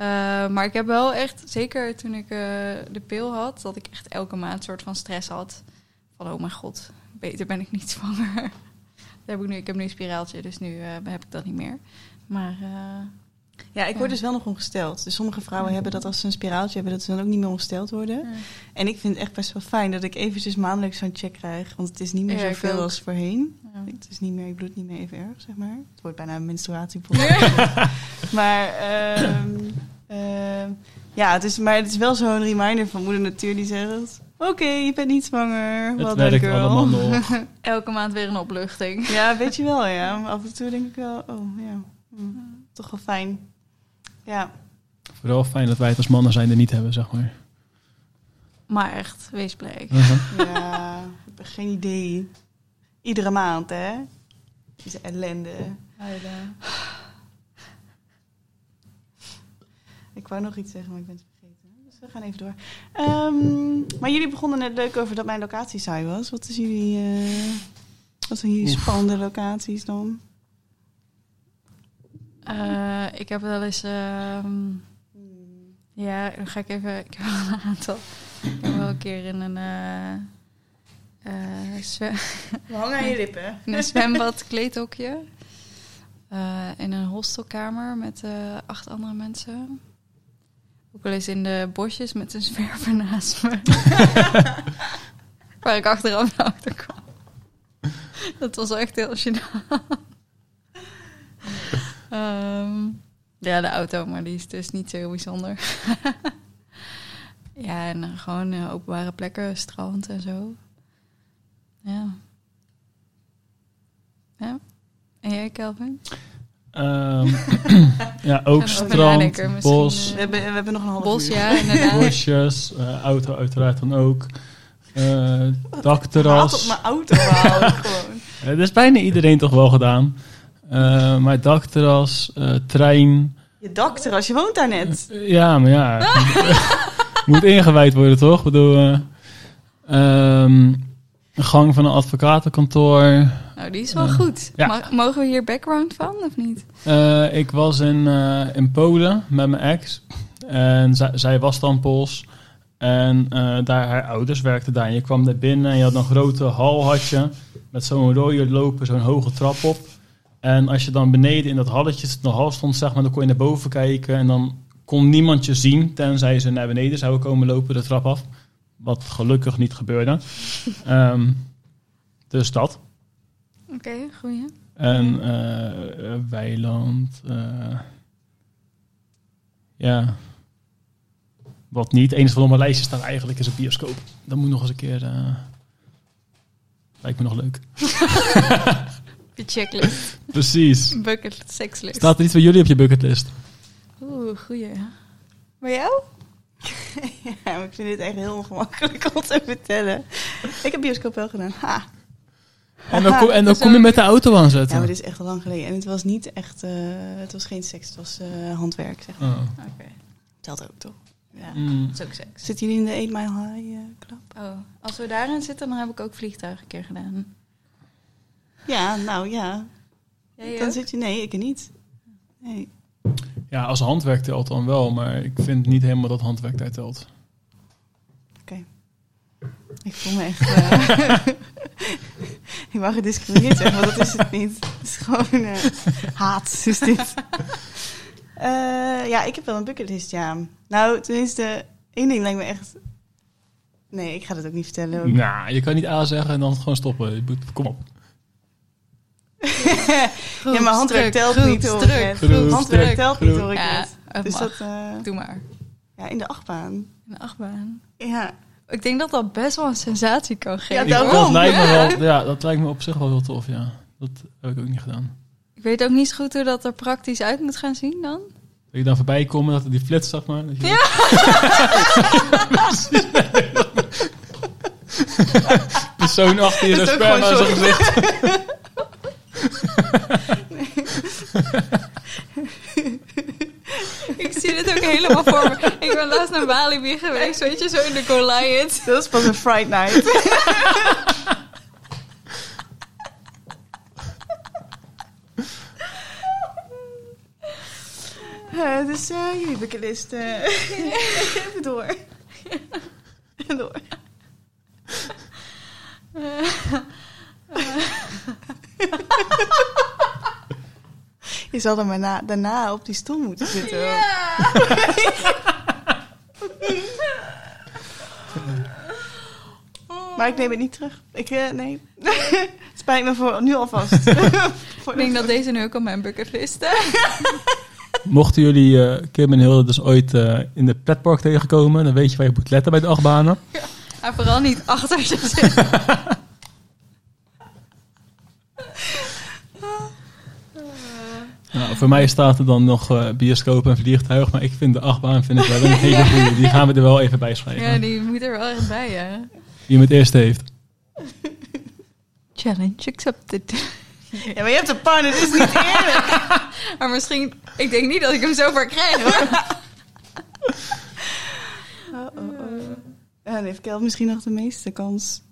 Eh, maar ik heb wel echt, zeker toen ik eh, de pil had, dat ik echt elke maand soort van stress had. Van, oh mijn god, beter ben ik niet (laughs) zwanger. Dat heb ik nu. Ik heb nu een spiraaltje, dus nu eh, heb ik dat niet meer. Maar eh, Ja, ik Ja. word dus wel nog ongesteld. Dus sommige vrouwen hebben dat als ze een spiraaltje hebben, dat ze dan ook niet meer ongesteld worden. En ik vind het echt best wel fijn dat ik eventjes maandelijks zo'n check krijg. Want het is niet meer zoveel als voorheen. ja. Het is niet meer, ik bloed niet meer even erg, zeg maar. Het wordt bijna een menstruatie. (laughs) maar ehm, ehm, ja, het is, maar het is wel zo'n reminder van moeder natuur die zegt... Oké, je bent niet zwanger. Het werkt girl. allemaal nog. (laughs) Elke maand weer een opluchting. Ja, weet je wel, ja. Maar af en toe denk ik wel, oh ja, hm, toch wel fijn. Ja. Vooral fijn dat wij het als mannen zijn er niet hebben, zeg maar. Maar echt, wees blij. Uh-huh. Ja, ik heb geen idee. Iedere maand, hè? Deze ellende. Ik wou nog iets zeggen, maar ik ben het vergeten. Dus we gaan even door. Ehm, maar jullie begonnen net leuk over dat mijn locatie saai was. Wat is jullie... eh, wat zijn jullie Oef. spannende locaties dan? Eh, ik heb wel eens... ehm, ja, dan ga ik even... Ik heb wel een aantal... Ik heb wel een keer in een... eh, eh, zwe- We hangen aan je lippen. in een zwembad kleedhokje. In een hostelkamer met acht andere mensen. Ook wel eens in de bosjes met een zwerver naast me. (laughs) Waar ik achteraf naar kwam. Dat was echt heel gênant. Ehm, ja, de auto, maar die is dus niet zo heel bijzonder. (laughs) ja, en eh, gewoon eh, openbare plekken, strand en zo. Ja. Ja. En jij, Kelvin? Ehm, (laughs) ja, ook strand, bos, We hebben, we hebben nog een half Bos, uur. ja, inderdaad. bosjes, eh, auto uiteraard dan ook. Eh Haat op dakterras. mijn auto houden, (laughs) gewoon. Eh, dat is bijna iedereen toch wel gedaan. Eh, maar dakterras, eh, trein. Je dakterras, je woont daar net. Eh, ja, maar ja. (laughs) moet ingewijd worden, toch? Ik bedoel, eh, ehm, een gang van een advocatenkantoor. Nou, die is wel goed. ja. Mogen we hier background van, of niet? Eh, ik was in, eh, in Polen met mijn ex. En zij, zij was dan Pools. En eh, daar, haar ouders werkten daar. En je kwam daar binnen en je had een grote hal had je, met zo'n rode lopen, zo'n hoge trap op. En als je dan beneden in dat halletje, de hal stond, zeg maar, dan kon je naar boven kijken. En dan kon niemand je zien, tenzij ze naar beneden zouden komen lopen de trap af. Wat gelukkig niet gebeurde. (laughs) Ehm, dus dat. Oké, goeie. En eh, weiland. eh, ja. Wat niet. Enige wat op mijn lijstje staat eigenlijk is een bioscoop. Dat moet nog eens een keer. lijkt me nog leuk. (laughs) Je checklist. Precies. Bucket sexlist. Staat er iets van jullie op je bucketlist? Oeh, goeie. Bij jou? (laughs) Ja, maar ik vind dit echt heel ongemakkelijk om te vertellen. Ik heb bioscoop wel gedaan. Ha. En dan, kom, en dan is kom je ook- met de auto Ja, aanzetten. maar dit is echt al lang geleden. En het was niet echt... eh, het was geen seks, het was eh, handwerk, zeg maar. Oh. Oké, Telt ook, toch? Ja. Mm. dat is ook seks. Zitten jullie in de 8 Mile High eh, club? Oh, als we daarin zitten, dan heb ik ook vliegtuigen een keer gedaan. Ja, nou ja. Jij Dan ook? zit je... Nee, ik niet. Nee. Ja, als handwerk telt dan wel. Maar ik vind niet helemaal dat handwerk daar telt. Ik voel me echt... eh, (laughs) ik mag gediscrimineerd zeggen, maar dat is het niet. Het is gewoon eh, haat, is dit. Eh, ja, ik heb wel een bucketlist, ja. Nou, tenminste, één ding lijkt me echt... Nee, ik ga dat ook niet vertellen. ook. Nou, je kan niet A zeggen en dan gewoon stoppen. Kom op. ja, maar handwerk telt niet, hoor Handwerk telt niet, hoor ik Ja, het Dus dat... eh, Doe maar. ja, in de achtbaan. In de achtbaan. Ja. Ik denk dat dat best wel een sensatie kan geven. Ja, daarom. dat, lijkt me Ja. wel, (laughs) ja, dat lijkt me op zich wel heel tof, ja. Dat heb ik ook niet gedaan. Ik weet ook niet zo goed hoe dat er praktisch uit moet gaan zien dan. Dat je dan voorbij komt, dat die flits, zeg maar. Dat je (laughs) Persoon achter je sperma in zijn gezicht. (laughs) Ik zie dit ook helemaal voor me. Ik ben laatst naar Walibi geweest, weet je, zo in de Goliath. Dat is pas een Fright Night. (laughs) Eh, dus eh jullie bucketlist. eh (laughs) even door. Door. Je zal er maar na, daarna op die stoel moeten zitten. Maar ik neem het niet terug. Ik, eh, nee. Spijt me voor nu alvast. (laughs) Voor Ik denk dat deze nu ook op mijn bucketlist Mochten jullie eh, Kim en Hilde dus ooit eh, in de pretpark tegenkomen, dan weet je waar je moet letten bij de achtbanen. Maar vooral niet achter je zitten. (laughs) Nou, voor mij staat er dan nog eh, bioscoop en vliegtuig, maar ik vind de achtbaan vind ik wel een hele goede. Die gaan we er wel even bij schrijven. Ja, die moet er wel echt bij, hè? Wie hem het eerste heeft. Challenge accepted. Ja, maar je hebt een pan, het is niet eerlijk. (laughs) Maar misschien... Ik denk niet dat ik hem zover krijg, hoor. (laughs) Oh, oh, oh. Ja, dan heeft Kel misschien nog de meeste kans.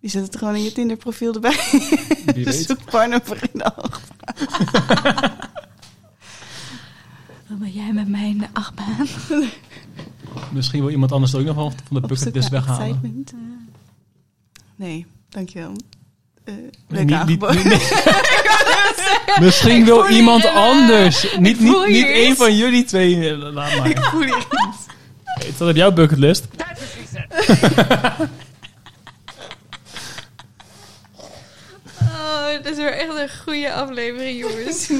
Die zet het gewoon in je Tinder profiel erbij. Wie (laughs) Dus weet. zoek partner voor in de Wat ben jij met mij in de achtbaan? (laughs) Misschien wil iemand anders ook nog wel van de bucketlist weghalen. excitement. Nee, dankjewel. Eh leuk Nee, niet- aangeboden. niet- niet- (laughs) (laughs) Misschien wil iemand hier, eh, anders. Niet, niet, niet één van jullie twee. eh, Laat maar. Ik voel hier iets. Is dat op jouw bucketlist? Oh, dit is weer echt een goede aflevering, jongens.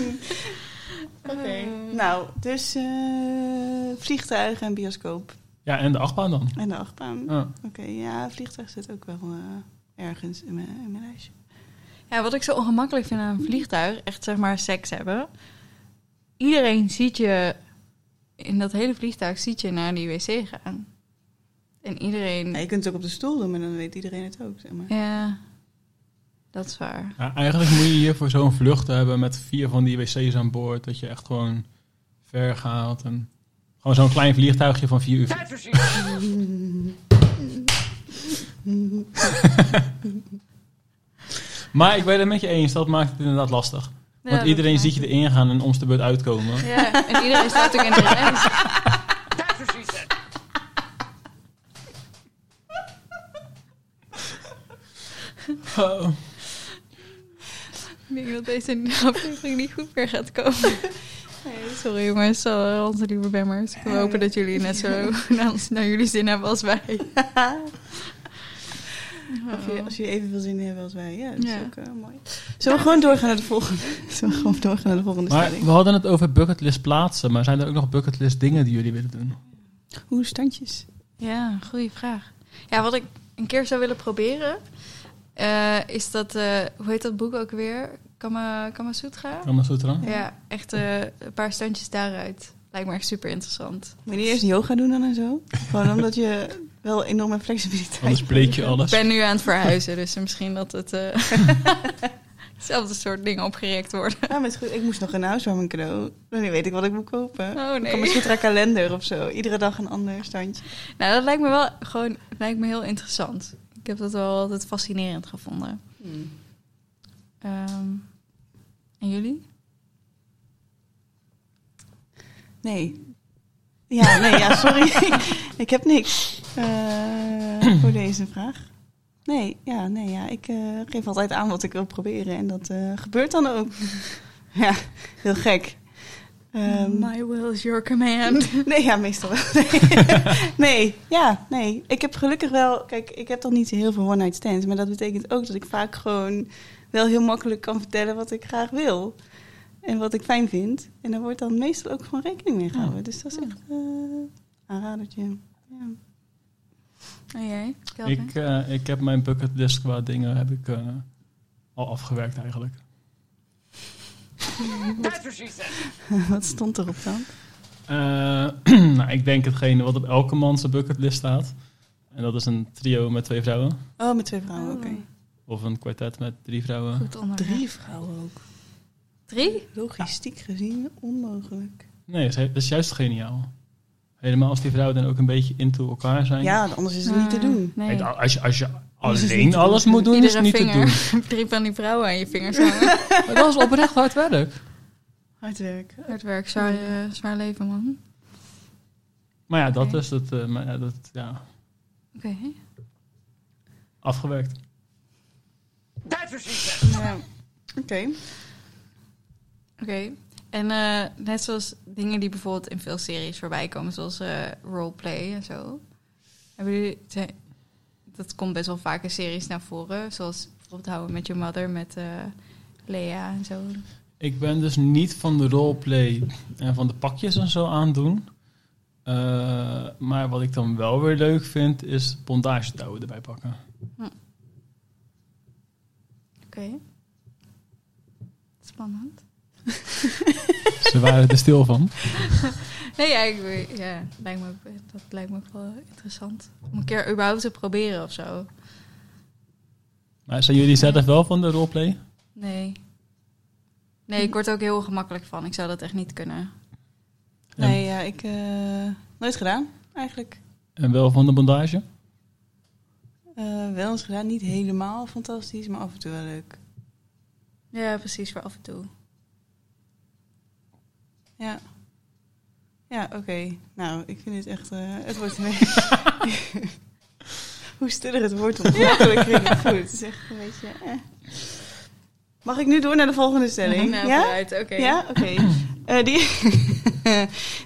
Oké. Nou, dus eh vliegtuigen en bioscoop. Ja, en de achtbaan dan. En de achtbaan. Ja. Oké, ja, vliegtuig zit ook wel eh, ergens in mijn, in mijn lijstje. Ja, wat ik zo ongemakkelijk vind aan een vliegtuig, echt zeg maar seks hebben. Iedereen ziet je, in dat hele vliegtuig ziet je naar die wc gaan. En iedereen, Ja, je kunt het ook op de stoel doen, maar dan weet iedereen het ook, zeg maar. ja, dat is waar. Ja, eigenlijk moet je hier voor zo'n vlucht hebben met vier van die wc's aan boord. Dat je echt gewoon ver gaat. En gewoon zo'n klein vliegtuigje van vier uur. (laughs) Maar ik ben het met je eens, dat maakt het inderdaad lastig. Ja, Want iedereen ziet je erin gaan en ons de beurt uitkomen. Ja, en iedereen staat ook in de reis. (laughs) Oh. Ik denk dat deze aflevering niet goed meer gaat komen. Sorry jongens, uh, onze lieve bemmers. We hopen dat jullie net zo naar, ons- naar jullie zin hebben als wij. (laughs) Of je, als jullie evenveel zin hebben als wij. Ja, dat is Ja. ook eh, mooi. Zullen we gewoon doorgaan naar de volgende? (laughs) Zullen we gewoon doorgaan naar de volgende Maar stelling? we hadden het over bucketlist plaatsen. Maar zijn er ook nog bucketlist dingen die jullie willen doen? Hoe standjes? Ja, goede vraag. Ja, wat ik een keer zou willen proberen, eh, is dat, eh, hoe heet dat boek ook weer? Kama, Kama Sutra? Kama Sutra? Ja, echt eh, een paar standjes daaruit. Lijkt me echt super interessant. Moet je niet eerst yoga doen dan en zo? Gewoon omdat je wel enorme flexibiliteit Anders breek je Ik alles. ben nu aan het verhuizen, dus misschien dat het eh, (laughs) hetzelfde soort dingen opgerekt worden. Ja, maar het is goed. Ik moest nog een housewarming cadeau. Dan weet ik wat ik moet kopen. Oh nee. Kan misschien een kalender of zo. Iedere dag een ander standje. Nou, dat lijkt me wel gewoon lijkt me heel interessant. Ik heb dat wel altijd fascinerend gevonden. Ehm, en jullie? Nee. Ja, nee, ja, sorry. (laughs) (laughs) ik heb niks eh, (clears throat) voor deze vraag. Nee, ja, nee, ja. Ik eh, geef altijd aan wat ik wil proberen. En dat eh, gebeurt dan ook. (laughs) ja, heel gek. Ehm, My will is your command. Nee, ja, meestal wel. Nee. nee, ja, nee. Ik heb gelukkig wel... Kijk, ik heb dan niet heel veel one-night stands. Maar dat betekent ook dat ik vaak gewoon wel heel makkelijk kan vertellen wat ik graag wil. En wat ik fijn vind. En daar wordt dan meestal ook gewoon rekening mee gehouden. Dus dat is echt eh aanradertje. Ja. En jij? Kelvin? Ik, eh, ik heb mijn bucketlist qua dingen heb ik, eh, al afgewerkt eigenlijk. (laughs) (laughs) wat stond erop dan? Eh, (clears throat) nou, ik denk hetgene wat op elke man zijn bucketlist staat. En dat is een trio met twee vrouwen. Oh, met twee vrouwen, oké. Of een kwartet met drie vrouwen. Drie vrouwen ook. Drie? Logistiek gezien onmogelijk. Nee, dat is, dat is juist geniaal. Helemaal als die vrouwen dan ook een beetje into elkaar zijn. Ja, anders is het niet te Ah, doen. Nee. Kijk, Als je, als je alleen alles moet doen, is het niet vinger. te doen. (laughs) Drie van die vrouwen aan je vingers (laughs) hangen. Maar dat is oprecht hard werk. Hard werken. Hard werk, zwaar, eh, zwaar leven, man. Maar ja, dat is het. eh, maar ja, dat, ja, Oké. afgewerkt. Ja. Oké. Oké. En eh, net zoals dingen die bijvoorbeeld in veel series voorbij komen, zoals eh, roleplay en zo. Hebben jullie, dat komt best wel vaak in series naar voren, zoals bijvoorbeeld Houden met Your Mother met eh, Lea en zo. Ik ben dus niet van de roleplay en van de pakjes en zo aandoen. Eh, maar wat ik dan wel weer leuk vind, is bondagetouwen erbij pakken. Oké. Spannend. Ze waren er stil van. (laughs) Nee, ja, ik, ja lijkt me, dat lijkt me ook wel interessant. Om een keer überhaupt te proberen of zo. Maar zijn jullie zelf wel van de roleplay? Nee. Nee, ik word er ook heel gemakkelijk van. Ik zou dat echt niet kunnen. Nee, ja, ik eh nooit gedaan, eigenlijk. En wel van de bondage? Eh, wel eens gedaan, niet helemaal fantastisch, maar af en toe wel leuk. Ja, precies, voor af en toe. Ja. Ja, oké. Nou, ik vind dit echt... eh, het wordt... (laughs) Hoe stiller het wordt, hoe makkelijk ik het voel. Het is echt een beetje... Eh. Mag ik nu door naar de volgende stelling? (laughs) Nou, ja? vooruit, oké. Ja, oké. (laughs) Die,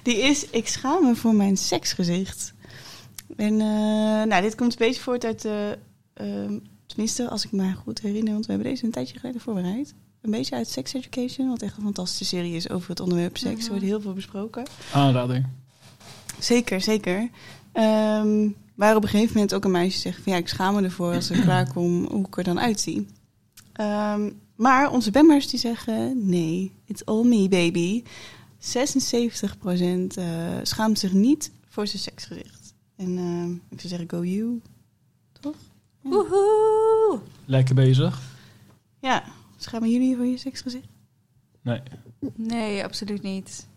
die is, ik schaam me voor mijn seksgezicht. En eh, nou, dit komt een beetje voort uit, eh, ehm, tenminste als ik me goed herinner, want we hebben deze een tijdje geleden voorbereid. Een beetje uit Sex Education, wat echt een fantastische serie is over het onderwerp seks. Er Mhm. wordt heel veel besproken. Aanrader. Zeker, zeker. Ehm waar op een gegeven moment ook een meisje zegt van ja, ik schaam me ervoor als ik (clears throat) klaarkom hoe ik er dan uitzie. Ehm, maar onze bemmers die zeggen nee, it's all me baby. 76% eh schaamt zich niet voor zijn seksgezicht. En ehm, ik zou zeggen go you. Toch? Woehoe! Lekker bezig. Ja, schamen jullie voor je seksgezicht? Nee. Nee, absoluut niet.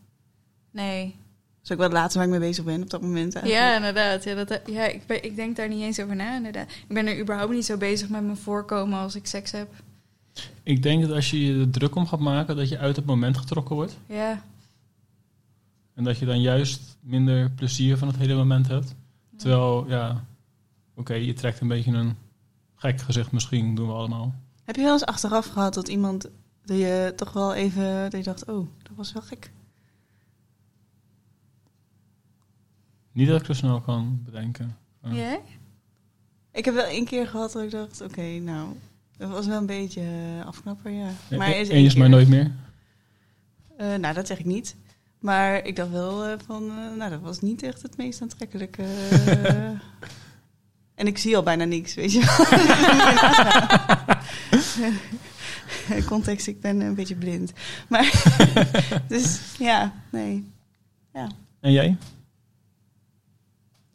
Nee. Dat is ook wel het laatste waar ik mee bezig ben op dat moment eigenlijk. Ja, inderdaad. Ja, dat, ja ik, ben, ik denk daar niet eens over na, inderdaad. Ik ben er überhaupt niet zo bezig met mijn voorkomen als ik seks heb. Ik denk dat als je je er druk om gaat maken, dat je uit het moment getrokken wordt. Ja. En dat je dan juist minder plezier van het hele moment hebt. Terwijl, ja, oké, je trekt een beetje een gek gezicht misschien, doen we allemaal. Heb je wel eens achteraf gehad dat iemand dat je toch wel even dat je dacht, oh, dat was wel gek. Niet dat ik zo snel kan bedenken. Ja. Jij? Ik heb wel één keer gehad dat ik dacht, oké, nou, dat was wel een beetje afknapper, ja. Maar E- is maar nooit meer. Eh, nou, dat zeg ik niet. Maar ik dacht wel eh, van, eh, nou, dat was niet echt het meest aantrekkelijke. eh. (laughs) en ik zie al bijna niks, weet je wel. (laughs) Context, ik ben een beetje blind. Maar, (laughs) dus ja, nee. En jij?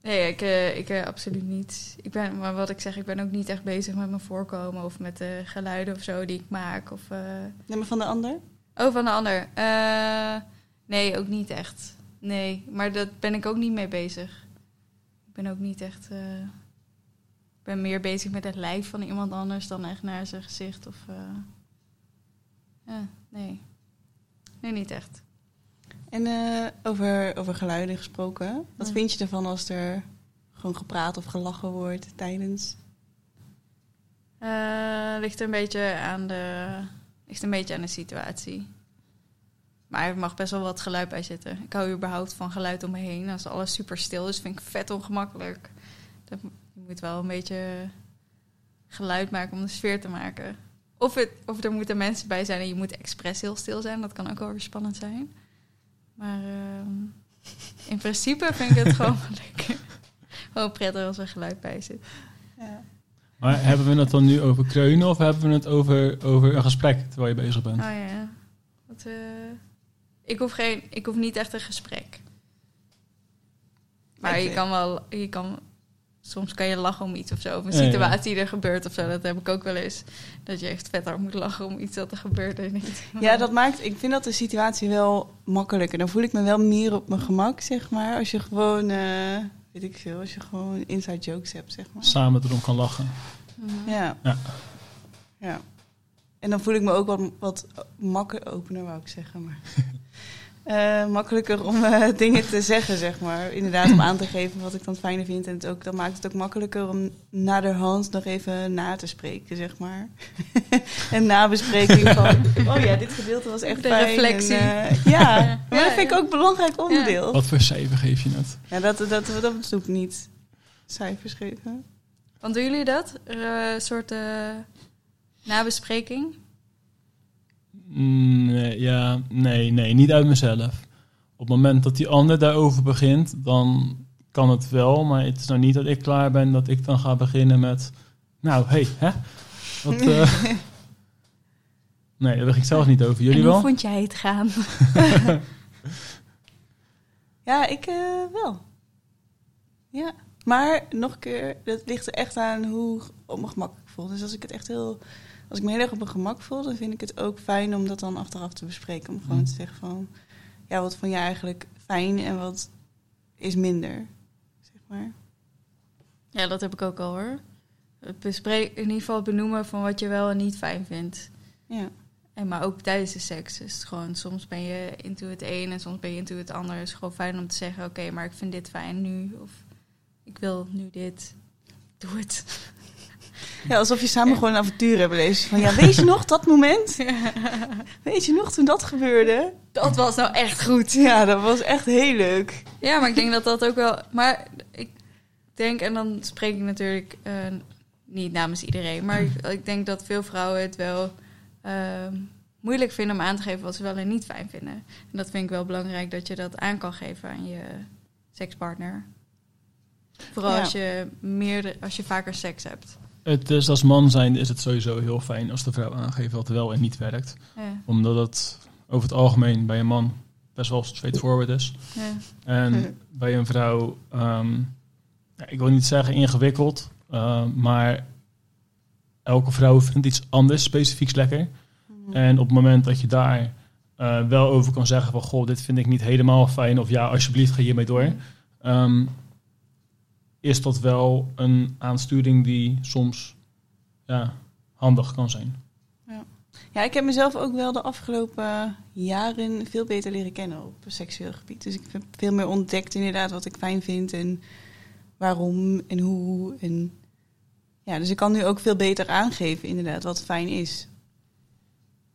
Nee, ik, eh, ik eh, absoluut niet. Ik ben, maar wat ik zeg, ik ben ook niet echt bezig met mijn voorkomen of met de geluiden of zo die ik maak. Of, eh, Neem maar van de ander. Oh, van de ander. Nee, ook niet echt. Nee, maar daar ben ik ook niet mee bezig. Ik ben ook niet echt... eh, ik ben meer bezig met het lijf van iemand anders dan echt naar zijn gezicht. Of, eh, ja, nee. Nee, niet echt. En eh, over, over geluiden gesproken. Wat Ja. vind je ervan als er gewoon gepraat of gelachen wordt tijdens? Ligt een beetje aan de, ligt een beetje aan de situatie. Maar er mag best wel wat geluid bij zitten. Ik hou überhaupt van geluid om me heen. Als alles super stil is, vind ik vet ongemakkelijk. Dat, je moet wel een beetje geluid maken om de sfeer te maken. Of, het, of er moeten mensen bij zijn en je moet expres heel stil zijn. Dat kan ook wel weer spannend zijn. Maar ehm, in principe vind ik het gewoon lekker. (laughs) Gewoon prettig als er geluid bij zit. Ja. Maar hebben we het dan nu over kreunen of hebben we het over, over een gesprek terwijl je bezig bent? Oh ja. Wat, eh, ik, hoef geen, ik hoef niet echt een gesprek. Maar je kan wel, je kan, soms kan je lachen om iets of zo. Of een Ja, ja. situatie die er gebeurt of zo. Dat heb ik ook wel eens. Dat je echt vet hard moet lachen om iets dat er gebeurt. En ja, dat maakt, ik vind dat de situatie wel makkelijker. Dan voel ik me wel meer op mijn gemak, zeg maar. Als je gewoon, eh, weet ik veel, als je gewoon inside jokes hebt, zeg maar. Samen erom kan lachen. Mhm. Ja. Ja. ja. En dan voel ik me ook wat, wat makkelijker, opener wou ik zeggen, maar... (laughs) eh, makkelijker om eh, (laughs) dingen te zeggen, zeg maar. Inderdaad, om aan te geven wat ik dan fijner vind. En het ook, dan maakt het ook makkelijker om naderhand nog even na te spreken, zeg maar. (laughs) en nabespreking van, (laughs) oh ja, dit gedeelte was echt De fijn. reflectie. En, eh, ja, Ja. maar dat Ja, vind ik ook een belangrijk onderdeel. Wat voor cijfer geef je het? Ja, dat, dat, dat, dat ik niet. Cijfers geven. Want doen jullie dat? Een soort eh, nabespreking? Nee, ja, nee, nee, niet uit mezelf. Op het moment dat die ander daarover begint, dan kan het wel. Maar het is nou niet dat ik klaar ben dat ik dan ga beginnen met... Nou, hey, hè? Wat, eh, (laughs) Nee, daar ging ik zelf niet over. Jullie en hoe wel? vond jij het gaan? (laughs) Ja, ik eh, wel. Ja. Maar nog een keer, dat ligt er echt aan hoe ik op mijn gemak voel. Dus als ik het echt heel. Als ik me heel erg op mijn gemak voel, dan vind ik het ook fijn om dat dan achteraf te bespreken. Om gewoon Mm. te zeggen van. Ja, wat vond je eigenlijk fijn en wat is minder? Zeg maar. Ja, dat heb ik ook al hoor. Bespreek, in ieder geval benoemen van wat je wel en niet fijn vindt. Ja. En maar ook tijdens de seks. Dus het gewoon, soms ben je into het een en soms ben je into het ander. Het is gewoon fijn om te zeggen, oké, maar ik vind dit fijn nu. Of ik wil nu dit. Doe het. Ja, alsof je samen gewoon een avontuur hebt beleefd. Van ja, weet je nog dat moment? (laughs) Weet je nog toen dat gebeurde? Dat was nou echt goed. Ja, dat was echt heel leuk. Ja, maar ik denk dat dat ook wel... Maar ik denk, en dan spreek ik natuurlijk eh, niet namens iedereen... maar ik, ik denk dat veel vrouwen het wel ehm, moeilijk vinden om aan te geven... wat ze wel en niet fijn vinden. En dat vind ik wel belangrijk dat je dat aan kan geven aan je sekspartner. Vooral Ja. als, je meerdere, als je vaker seks hebt. Het is als man zijn is het sowieso heel fijn als de vrouw aangeeft wat wel en niet werkt. Ja, Omdat het over het algemeen bij een man best wel straightforward is. ja. En bij een vrouw, ehm, ik wil niet zeggen ingewikkeld, eh, maar elke vrouw vindt iets anders specifieks lekker. En op het moment dat je daar eh, wel over kan zeggen van, goh, dit vind ik niet helemaal fijn, of ja, alsjeblieft ga hiermee door, ehm, is dat wel een aansturing die soms ja, handig kan zijn. Ja, ik heb mezelf ook wel de afgelopen jaren veel beter leren kennen op seksueel gebied. Dus ik heb veel meer ontdekt inderdaad wat ik fijn vind en waarom en hoe. En ja, dus ik kan nu ook veel beter aangeven inderdaad wat fijn is.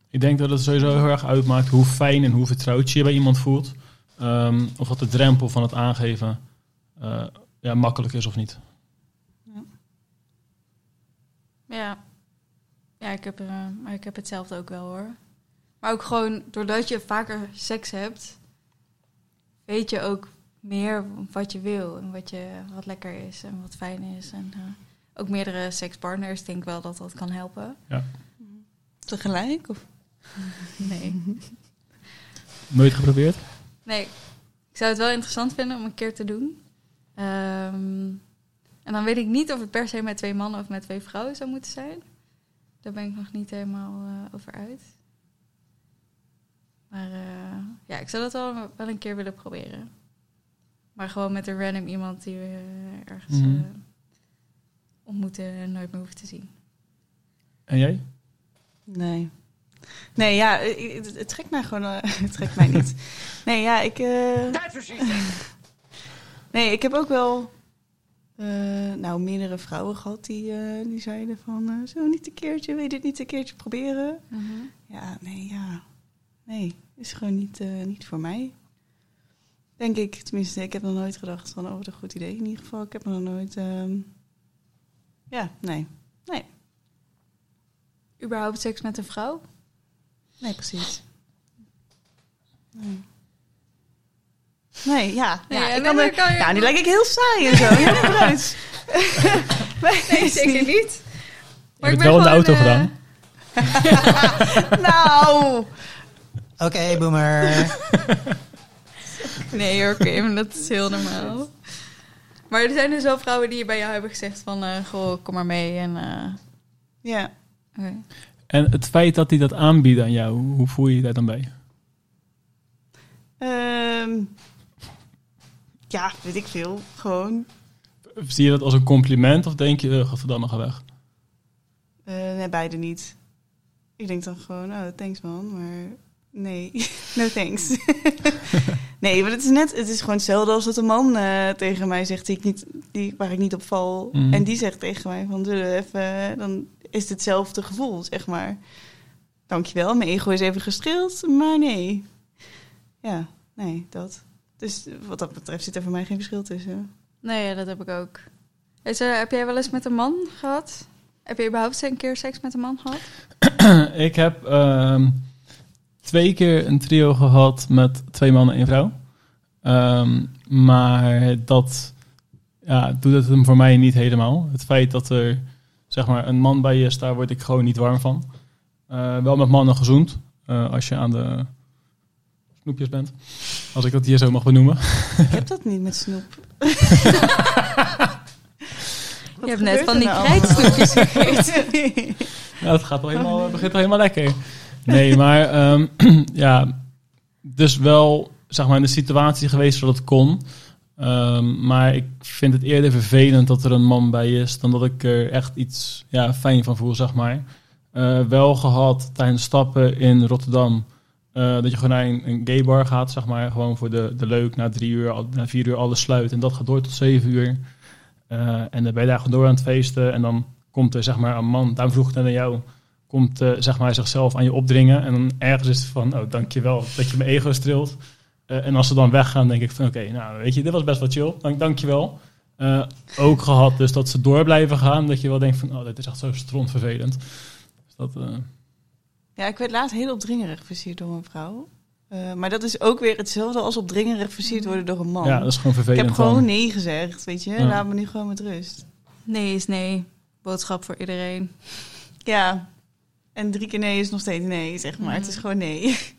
Ik denk dat het sowieso heel erg uitmaakt hoe fijn en hoe vertrouwd je je bij iemand voelt. Ehm, of dat de drempel van het aangeven eh, ja, makkelijk is of niet. Ja, ja ik, heb, eh, maar ik heb hetzelfde ook wel hoor. Maar ook gewoon doordat je vaker seks hebt, weet je ook meer wat je wil en wat, je, wat lekker is en wat fijn is. En eh, ook meerdere sekspartners, denk ik wel dat dat kan helpen. Tegelijk? Of? (laughs) Nee. Nooit geprobeerd? Nee, ik zou het wel interessant vinden om een keer te doen. Ehm, en dan weet ik niet of het per se met twee mannen of met twee vrouwen zou moeten zijn. Daar ben ik nog niet helemaal eh, over uit. Maar eh, ja, ik zou dat wel, wel een keer willen proberen. Maar gewoon met een random iemand die we eh, ergens Mhm. eh, ontmoeten en nooit meer hoeven te zien. En jij? Nee. Nee, ja, het, het trekt mij gewoon. eh, (laughs) het trekt mij niet. Nee, ja, ik. eh, nee, ik heb ook wel. eh, nou, meerdere vrouwen gehad die, eh, die zeiden van. eh zo niet een keertje, wil je dit niet een keertje proberen? Ja, nee, ja. Nee, is gewoon niet, niet voor mij. Denk ik, tenminste, ik heb nog nooit gedacht van, oh, wat een goed idee. In ieder geval, ik heb nog nooit. ehm, ja, nee. Überhaupt seks met een vrouw? Nee, precies. Nee. Nee, ja. Nee, ja, ja, ik kan maar er- kan je- ja, nu lijk ik heel saai en zo. (laughs) Ja, vooruit. (laughs) Nee, zeker niet. Ik heb het wel in de auto eh, gedaan. (laughs) Nou. Oké, boomer. Nee, oké, maar dat is heel normaal. Maar er zijn dus wel vrouwen die bij jou hebben gezegd van... eh, goh, kom maar mee en... eh, Ja. oké. En het feit dat hij dat aanbiedt aan jou, hoe voel je je daar dan bij? Ehm, ja, weet ik veel. Gewoon. Zie je dat als een compliment of denk je, uh, godverdamme, ga weg? eh, nee, beide niet. Ik denk dan gewoon, oh, thanks man, maar nee, (laughs) no thanks. (laughs) nee, maar het is net, het is gewoon hetzelfde als dat een man eh, tegen mij zegt die ik niet, die, waar ik niet op val. Mhm. En die zegt tegen mij van, zullen we even, dan is het hetzelfde gevoel, zeg maar. Dankjewel, mijn ego is even gestreeld, maar nee. Ja, nee, dat. Dus wat dat betreft zit er voor mij geen verschil tussen. Nee, dat heb ik ook. Is er, heb jij wel eens met een man gehad? Heb je überhaupt een keer seks met een man gehad? (clears throat) ik heb ehm, twee keer een trio gehad met twee mannen en één vrouw. Ehm, maar dat ja, doet het hem voor mij niet helemaal. Het feit dat er zeg maar, een man bij je is, daar word ik gewoon niet warm van. Eh, wel met mannen gezoend. eh, als je aan de snoepjes bent. Als ik dat hier zo mag benoemen. Ik heb dat niet met snoep. (laughs) Je hebt net van die nou krijtsnoepjes gegeten. (laughs) Het gaat wel helemaal, het begint wel helemaal lekker. Nee, maar ehm, (clears throat) ja, dus wel zeg maar in de situatie geweest dat het kon. Ehm, maar ik vind het eerder vervelend dat er een man bij is dan dat ik er echt iets ja, fijn van voel, zeg maar. Eh, wel gehad tijdens stappen in Rotterdam. Eh, dat je gewoon naar een, een gay bar gaat, zeg maar. Gewoon voor de, de leuk, na drie uur, na vier uur alles sluit. En dat gaat door tot zeven uur. Eh, en dan ben je daar gewoon door aan het feesten. En dan komt er zeg maar een man, daarom vroeg ik net aan jou, komt eh, zeg maar zichzelf aan je opdringen. En dan ergens is het van, oh dankjewel dat je mijn ego streelt. En als ze dan weggaan, denk ik van, oké, nou weet je, dit was best wel chill. Dank, dankjewel. Ook gehad dus dat ze door blijven gaan. Dat je wel denkt van, oh, dit is echt zo strontvervelend. Dus dat, Ja, ik werd laatst heel opdringerig versierd door een vrouw. Eh, maar dat is ook weer hetzelfde als opdringerig versierd worden door een man. ja, dat is gewoon ik vervelend. heb gewoon nee gezegd, weet je. Ja. Laat me nu gewoon met rust. Nee is nee. Boodschap voor iedereen. Ja. En drie keer nee is nog steeds nee, zeg maar. Mhm. Het is gewoon nee. (laughs)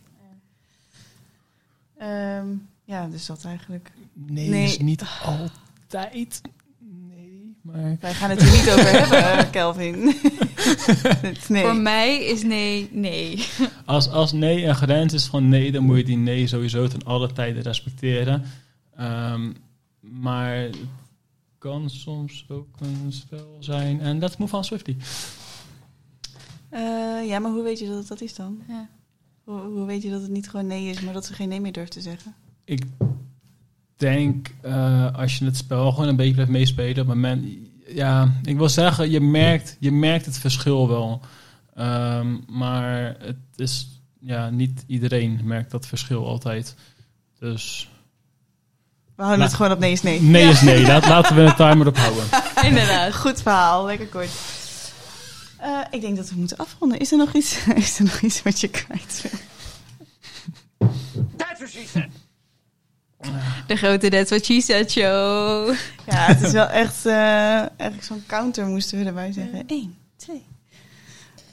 Ehm, ja, dus dat eigenlijk. Nee, Nee. is niet altijd. Maar... Wij gaan het hier niet over (laughs) hebben, Kelvin. (laughs) nee. Voor mij is nee nee. Als, als nee een grens is van nee, dan moet je die nee sowieso ten alle tijden respecteren. Ehm, maar het kan soms ook een spel zijn. En let's move on Swifty. Eh, ja, maar hoe weet je dat het dat is dan? Ja. Hoe, hoe weet je dat het niet gewoon nee is, maar dat ze geen nee meer durft te zeggen? Ik denk eh, als je het spel gewoon een beetje blijft meespelen. op het moment, ja, ik wil zeggen, je merkt, je merkt het verschil wel. Ehm, maar het is, ja, niet iedereen merkt dat verschil altijd. Dus We houden Nou, het gewoon op nee is nee. nee Ja. is nee. Laat, laten we een timer op houden. (laughs) Inderdaad. Goed verhaal, lekker kort. Eh, ik denk dat we moeten afronden. Is er nog iets, (laughs) is er nog iets wat je kwijt wil? De grote That's What She Said show. Ja, het is wel echt... eh eigenlijk zo'n counter moesten we erbij zeggen. Eén, twee,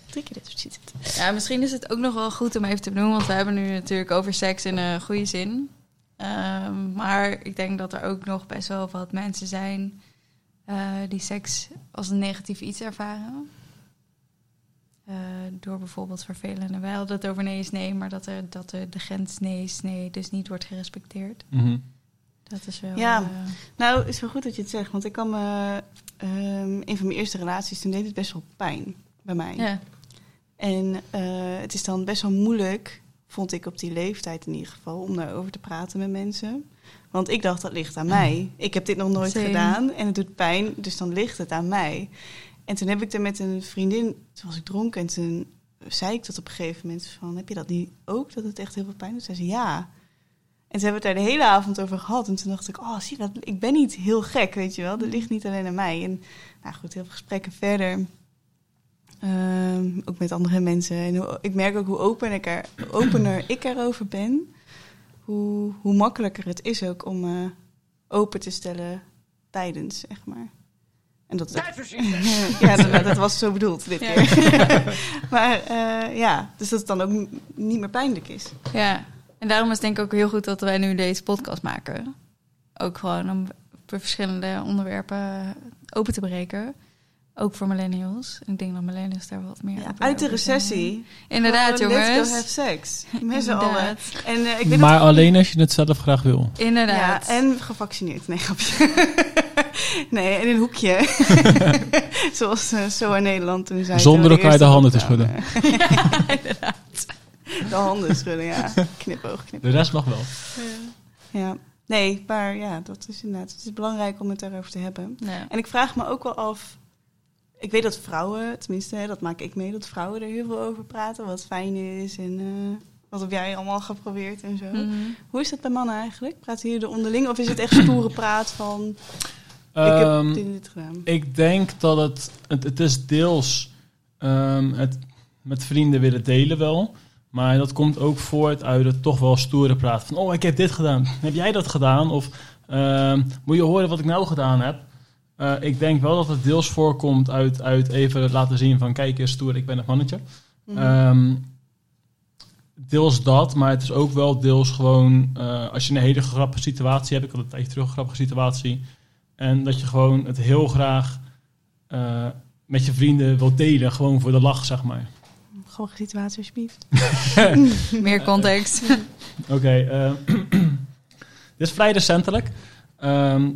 drie keer dit soort shit. Ja, misschien is het ook nog wel goed om even te benoemen, want we hebben nu natuurlijk over seks in een goede zin. Ehm, maar ik denk dat er ook nog best wel wat mensen zijn eh, die seks als een negatief iets ervaren. Eh, door bijvoorbeeld vervelende. Wij hadden het over nee is nee, maar dat, er, dat er de grens nee is nee dus niet wordt gerespecteerd. Mhm. Dat is wel. Ja. eh, Nou, het is wel goed dat je het zegt. Want ik kan me... ehm, een van mijn eerste relaties, toen deed het best wel pijn bij mij. ja. En eh, het is dan best wel moeilijk, vond ik op die leeftijd in ieder geval, om daarover te praten met mensen. Want ik dacht, dat ligt aan (laughs) mij. Ik heb dit nog nooit Same. gedaan en het doet pijn, dus dan ligt het aan mij. En toen heb ik er met een vriendin, toen was ik dronken en toen zei ik dat op een gegeven moment van, heb je dat niet ook, dat het echt heel veel pijn doet? Zei ze, ja. En toen hebben het daar de hele avond over gehad. En toen dacht ik, oh, zie dat, ik ben niet heel gek, weet je wel. Dat ligt niet alleen aan mij. En nou goed, heel veel gesprekken verder. Ehm, ook met andere mensen. En ik merk ook hoe open ik er, opener ik erover ben, hoe, hoe makkelijker het is ook om me open te stellen tijdens, zeg maar. En dat, (laughs) ja, dat, dat was zo bedoeld dit Ja. keer. (laughs) maar eh, ja, dus dat het dan ook niet meer pijnlijk is. Ja, en daarom is het denk ik ook heel goed dat wij nu deze podcast maken. Ook gewoon om verschillende onderwerpen open te breken. Ook voor millennials. En ik denk dat millennials daar wat meer Ja, uit de zijn. recessie. Inderdaad, Gewoon, Let's jongens. go have sex. Met z'n Inderdaad. allen. En eh, ik weet Maar dat- alleen als je het zelf graag wil. Inderdaad. Ja, en gevaccineerd. Nee, grapje. (laughs) nee, en in een hoekje. (laughs) Zoals eh, zo in Nederland toen zei. Zonder elkaar de handen te schudden. (laughs) lockdown, eh, De handen schudden, ja. Knipoog, knipoog. De rest mag wel. Ja. Nee, maar ja, dat is inderdaad. Het is belangrijk om het daarover te hebben. Ja. En ik vraag me ook wel af. Ik weet dat vrouwen, tenminste, hè, dat maak ik mee, dat vrouwen er heel veel over praten. Wat fijn is en eh, wat heb jij allemaal geprobeerd en zo. Mhm. Hoe is dat bij mannen eigenlijk? Praten jullie er onderling? Of is het echt stoere praat van... ik Ehm, heb dit en dit gedaan? Ik denk dat het, het, het is deels ehm, het met vrienden willen delen wel. Maar dat komt ook voort uit het toch wel stoere praten. Van, oh, ik heb dit gedaan. Heb jij dat gedaan? Of ehm, moet je horen wat ik nou gedaan heb? Eh, ik denk wel dat het deels voorkomt uit, uit even laten zien van... Kijk eens, stoer, ik ben een mannetje. Mhm. Ehm, deels dat, maar het is ook wel deels gewoon... eh, als je een hele grappige situatie hebt... Ik had een tijdje terug een grappige situatie... En dat je gewoon het heel graag eh, met je vrienden wilt delen. Gewoon voor de lach, zeg maar. Grappige situatie, alsjeblieft. (laughs) Meer context. Oké, eh, (clears throat) dit is vrij recentelijk. Ehm,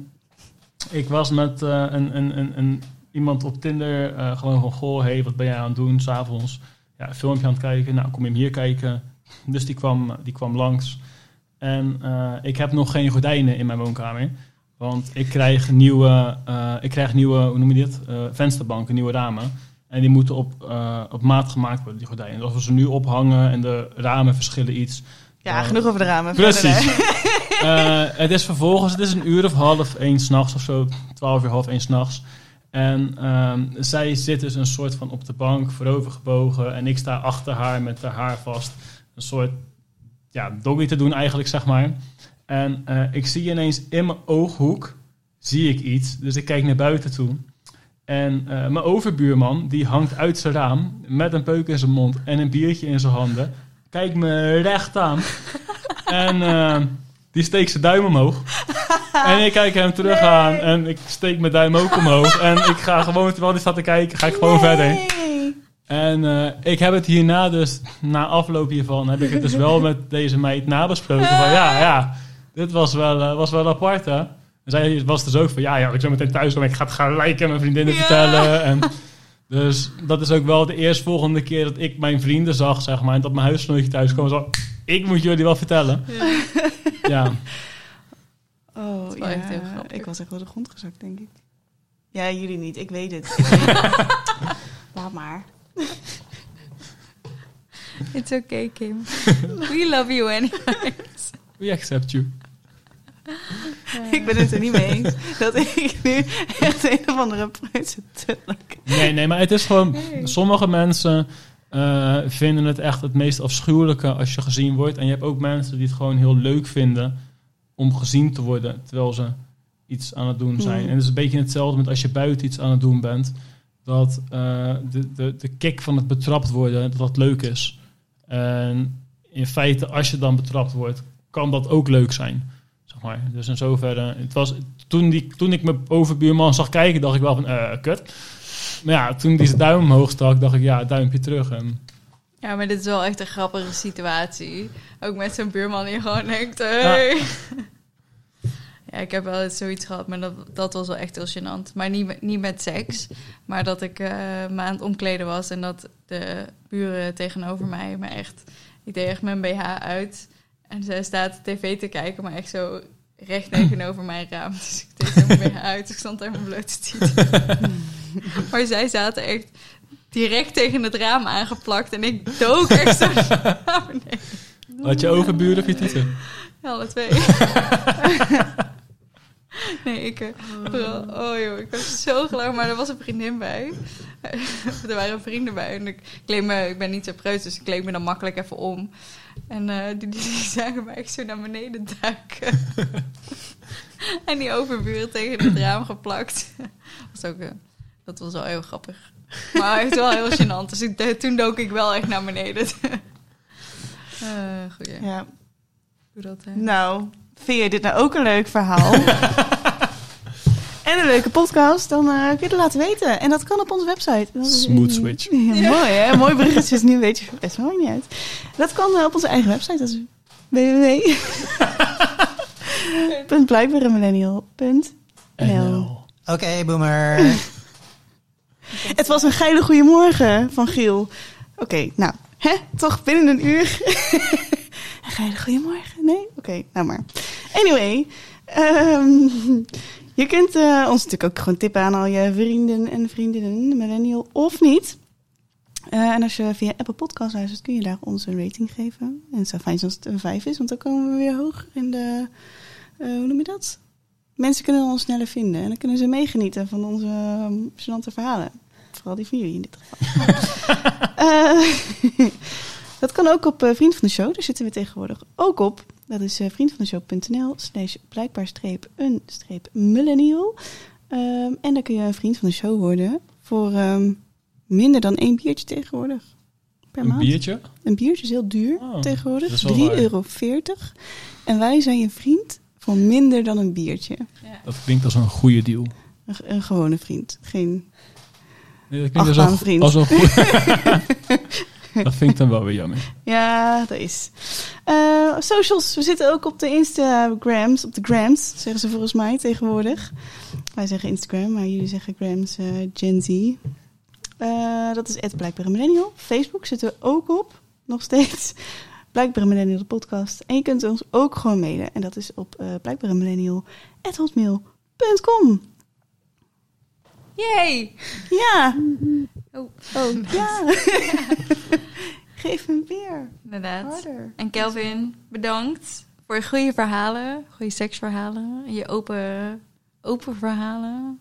ik was met eh, een, een, een, een, iemand op Tinder eh, gewoon van... Goh, hey, wat ben jij aan het doen s'avonds? Ja, een filmpje aan het kijken. Nou, kom je hem hier kijken? Dus die kwam, die kwam langs. En eh, ik heb nog geen gordijnen in mijn woonkamer. Want ik krijg nieuwe, ik krijg nieuwe hoe noem je dit? Vensterbanken, nieuwe ramen. En die moeten op, op maat gemaakt worden, die gordijnen. Dus als we ze nu ophangen en de ramen verschillen iets... Ja, genoeg over de ramen. Precies. Verder, (laughs) Eh, het is vervolgens, het is een uur of half één s'nachts of zo, twaalf uur half één s'nachts. En ehm, zij zit dus een soort van op de bank, voorover gebogen. En ik sta achter haar met haar haar vast. Een soort ja, doggy te doen eigenlijk, zeg maar. En eh, ik zie ineens in mijn ooghoek, zie ik iets. Dus ik kijk naar buiten toe. En eh, mijn overbuurman, die hangt uit zijn raam met een peuk in zijn mond en een biertje in zijn handen. Kijkt me recht aan. en eh, die steekt zijn duim omhoog. en ik kijk hem terug aan en ik steek mijn duim ook omhoog. En ik ga gewoon, terwijl hij staat te kijken, ga ik gewoon verder. En eh, ik heb het hierna dus, na afloop hiervan, heb ik het dus wel met deze meid nabesproken. Van ja, ja, dit was wel, eh, was wel apart hè. En zij was dus ook van ja, ja, ik zo meteen thuis kom, ik ga het gelijk aan mijn vriendinnen Ja. vertellen. En dus dat is ook wel de eerstvolgende keer dat ik mijn vrienden zag, zeg maar. En dat mijn huisgenootje thuis kwam. Zo, ik moet jullie wel vertellen. Ja, Oh, ja. echt heel grappig. Ik was echt wel de grond gezakt, denk ik. Ja, jullie niet. Ik weet het. Ik weet het. Laat maar. It's okay, Kim. (laughs) We love you anyway. we accept you. (laughs) Ik ben het er niet mee eens. Dat ik nu echt een of andere tulk. Nee, nee, maar het is gewoon... Sommige mensen eh, vinden het echt het meest afschuwelijke als je gezien wordt. En je hebt ook mensen die het gewoon heel leuk vinden om gezien te worden terwijl ze iets aan het doen zijn. En het is een beetje hetzelfde met als je buiten iets aan het doen bent. Dat eh, de, de, de kick van het betrapt worden, dat dat leuk is. En in feite, als je dan betrapt wordt, kan dat ook leuk zijn. Zeg maar. Dus in zoverre, het was, toen, die, toen ik mijn overbuurman zag kijken, dacht ik wel van, eh, kut. Maar ja, toen die zijn duim omhoog stak, dacht ik, ja, duimpje terug. En, Ja, maar dit is wel echt een grappige situatie. Ook met zo'n buurman die gewoon denkt... Hey. Ja. ik heb wel eens zoiets gehad, maar dat, dat was wel echt heel gênant. Maar niet, met- niet met seks, maar dat ik eh me aan het omkleden was... en dat de buren tegenover mij me echt... Ik deed echt mijn BH uit en zij staat tv te kijken, maar echt zo recht (clears throat) tegenover mijn raam. Dus ik deed mijn BH uit, ik stond daar mijn blote tieten. (laughs) maar zij zaten echt direct tegen het raam aangeplakt en ik dook echt zo naar beneden. had je overburen of je tieten? (laughs) Ja, alle twee. (laughs) nee, ik... eh, vooral- oh joh, ik was zo gelachen, maar er was een vriendin bij. er waren vrienden bij en ik, kleed me, ik ben niet zo preut, dus ik kleed me dan makkelijk even om. En eh, die, die, die zagen mij echt zo naar beneden duiken. (laughs) en die overburen tegen het raam geplakt. was ook, eh, dat was wel heel grappig. Maar echt wel heel gênant. Dus ik, toen dook ik wel echt naar beneden. (laughs) Eh goeie. Ja. Doe dat, hè. Nou, vind je dit nou ook een leuk verhaal? (laughs) en een leuke podcast? Dan eh, kun je het laten weten. En dat kan op onze website. Dat is- Smooth switch. (laughs) Ja, Mooi hè? Mooi berichtje. Dus nu weet je best wel niet uit. Dat kan eh, op onze eigen website. Dat is www. Blijkbaaremillennial.nl Oké, boomer. (laughs) Het was een geile goeiemorgen van Giel. Oké, nou, hè? Toch binnen een uur. (laughs) een geile goeiemorgen? Nee? Oké, nou maar. Anyway, ehm, je kunt eh, ons natuurlijk ook gewoon tippen aan al je vrienden en vriendinnen, millennial of niet. Eh, en als je via Apple Podcast luistert, kun je daar ons een rating geven. En het zou fijn zijn als het een 5 is, want dan komen we weer hoger in de... eh, hoe noem je dat? Mensen kunnen ons sneller vinden en dan kunnen ze meegenieten van onze um, gênante verhalen. Vooral die van jullie in dit geval. (laughs) (laughs) Dat kan ook op Vriend van de Show. Daar zitten we tegenwoordig ook op. Dat is uh, vriendvandeshow.nl slash blijkbaar streep een streep millennial. Um, en dan kun je een vriend van de show worden voor um, minder dan één biertje tegenwoordig. per Een maand. biertje? Een biertje is heel duur Oh, tegenwoordig. dat is wel 3,40 waar. euro. En wij zijn je vriend voor minder dan een biertje. Ja. Dat klinkt als een goede deal. Een, een gewone vriend. Geen... Nee, dat klinkt als een, als een goede... (laughs) dat vind ik dan wel weer jammer. Ja, dat is. Eh, socials. We zitten ook op de Instagrams. Op de grams, zeggen ze volgens mij tegenwoordig. Wij zeggen Instagram, maar jullie zeggen grams eh, Gen Z. Eh, dat is blijkbaar een millennial. Facebook zitten we ook op. Nog steeds. (laughs) Blijkbaar een millennial de podcast. En je kunt ons ook gewoon mailen. En dat is op uh, Yay! Ja. Oh. Oh, (laughs) ja. Geef hem weer. Inderdaad. Harder. En Kelvin, bedankt voor je goede verhalen. Goede seksverhalen. En je open, open verhalen.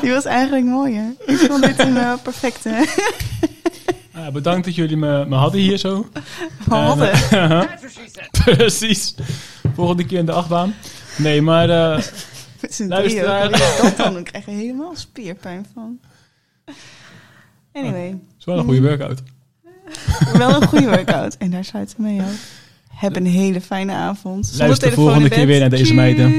Die was eigenlijk mooier. Ik vond dit een uh, perfecte. (laughs) Ah, bedankt dat jullie me, me hadden hier zo. (laughs) Hadden. En, (laughs) (laughs) Precies. Volgende keer in de achtbaan. Nee, maar... Uh, Luisteraar. Dat dan, dan krijg je helemaal spierpijn van. Anyway. Het is wel een goede workout. wel een goede workout. En daar sluiten we mee af. Heb een hele fijne avond. Luister volgende keer weer naar deze meiden.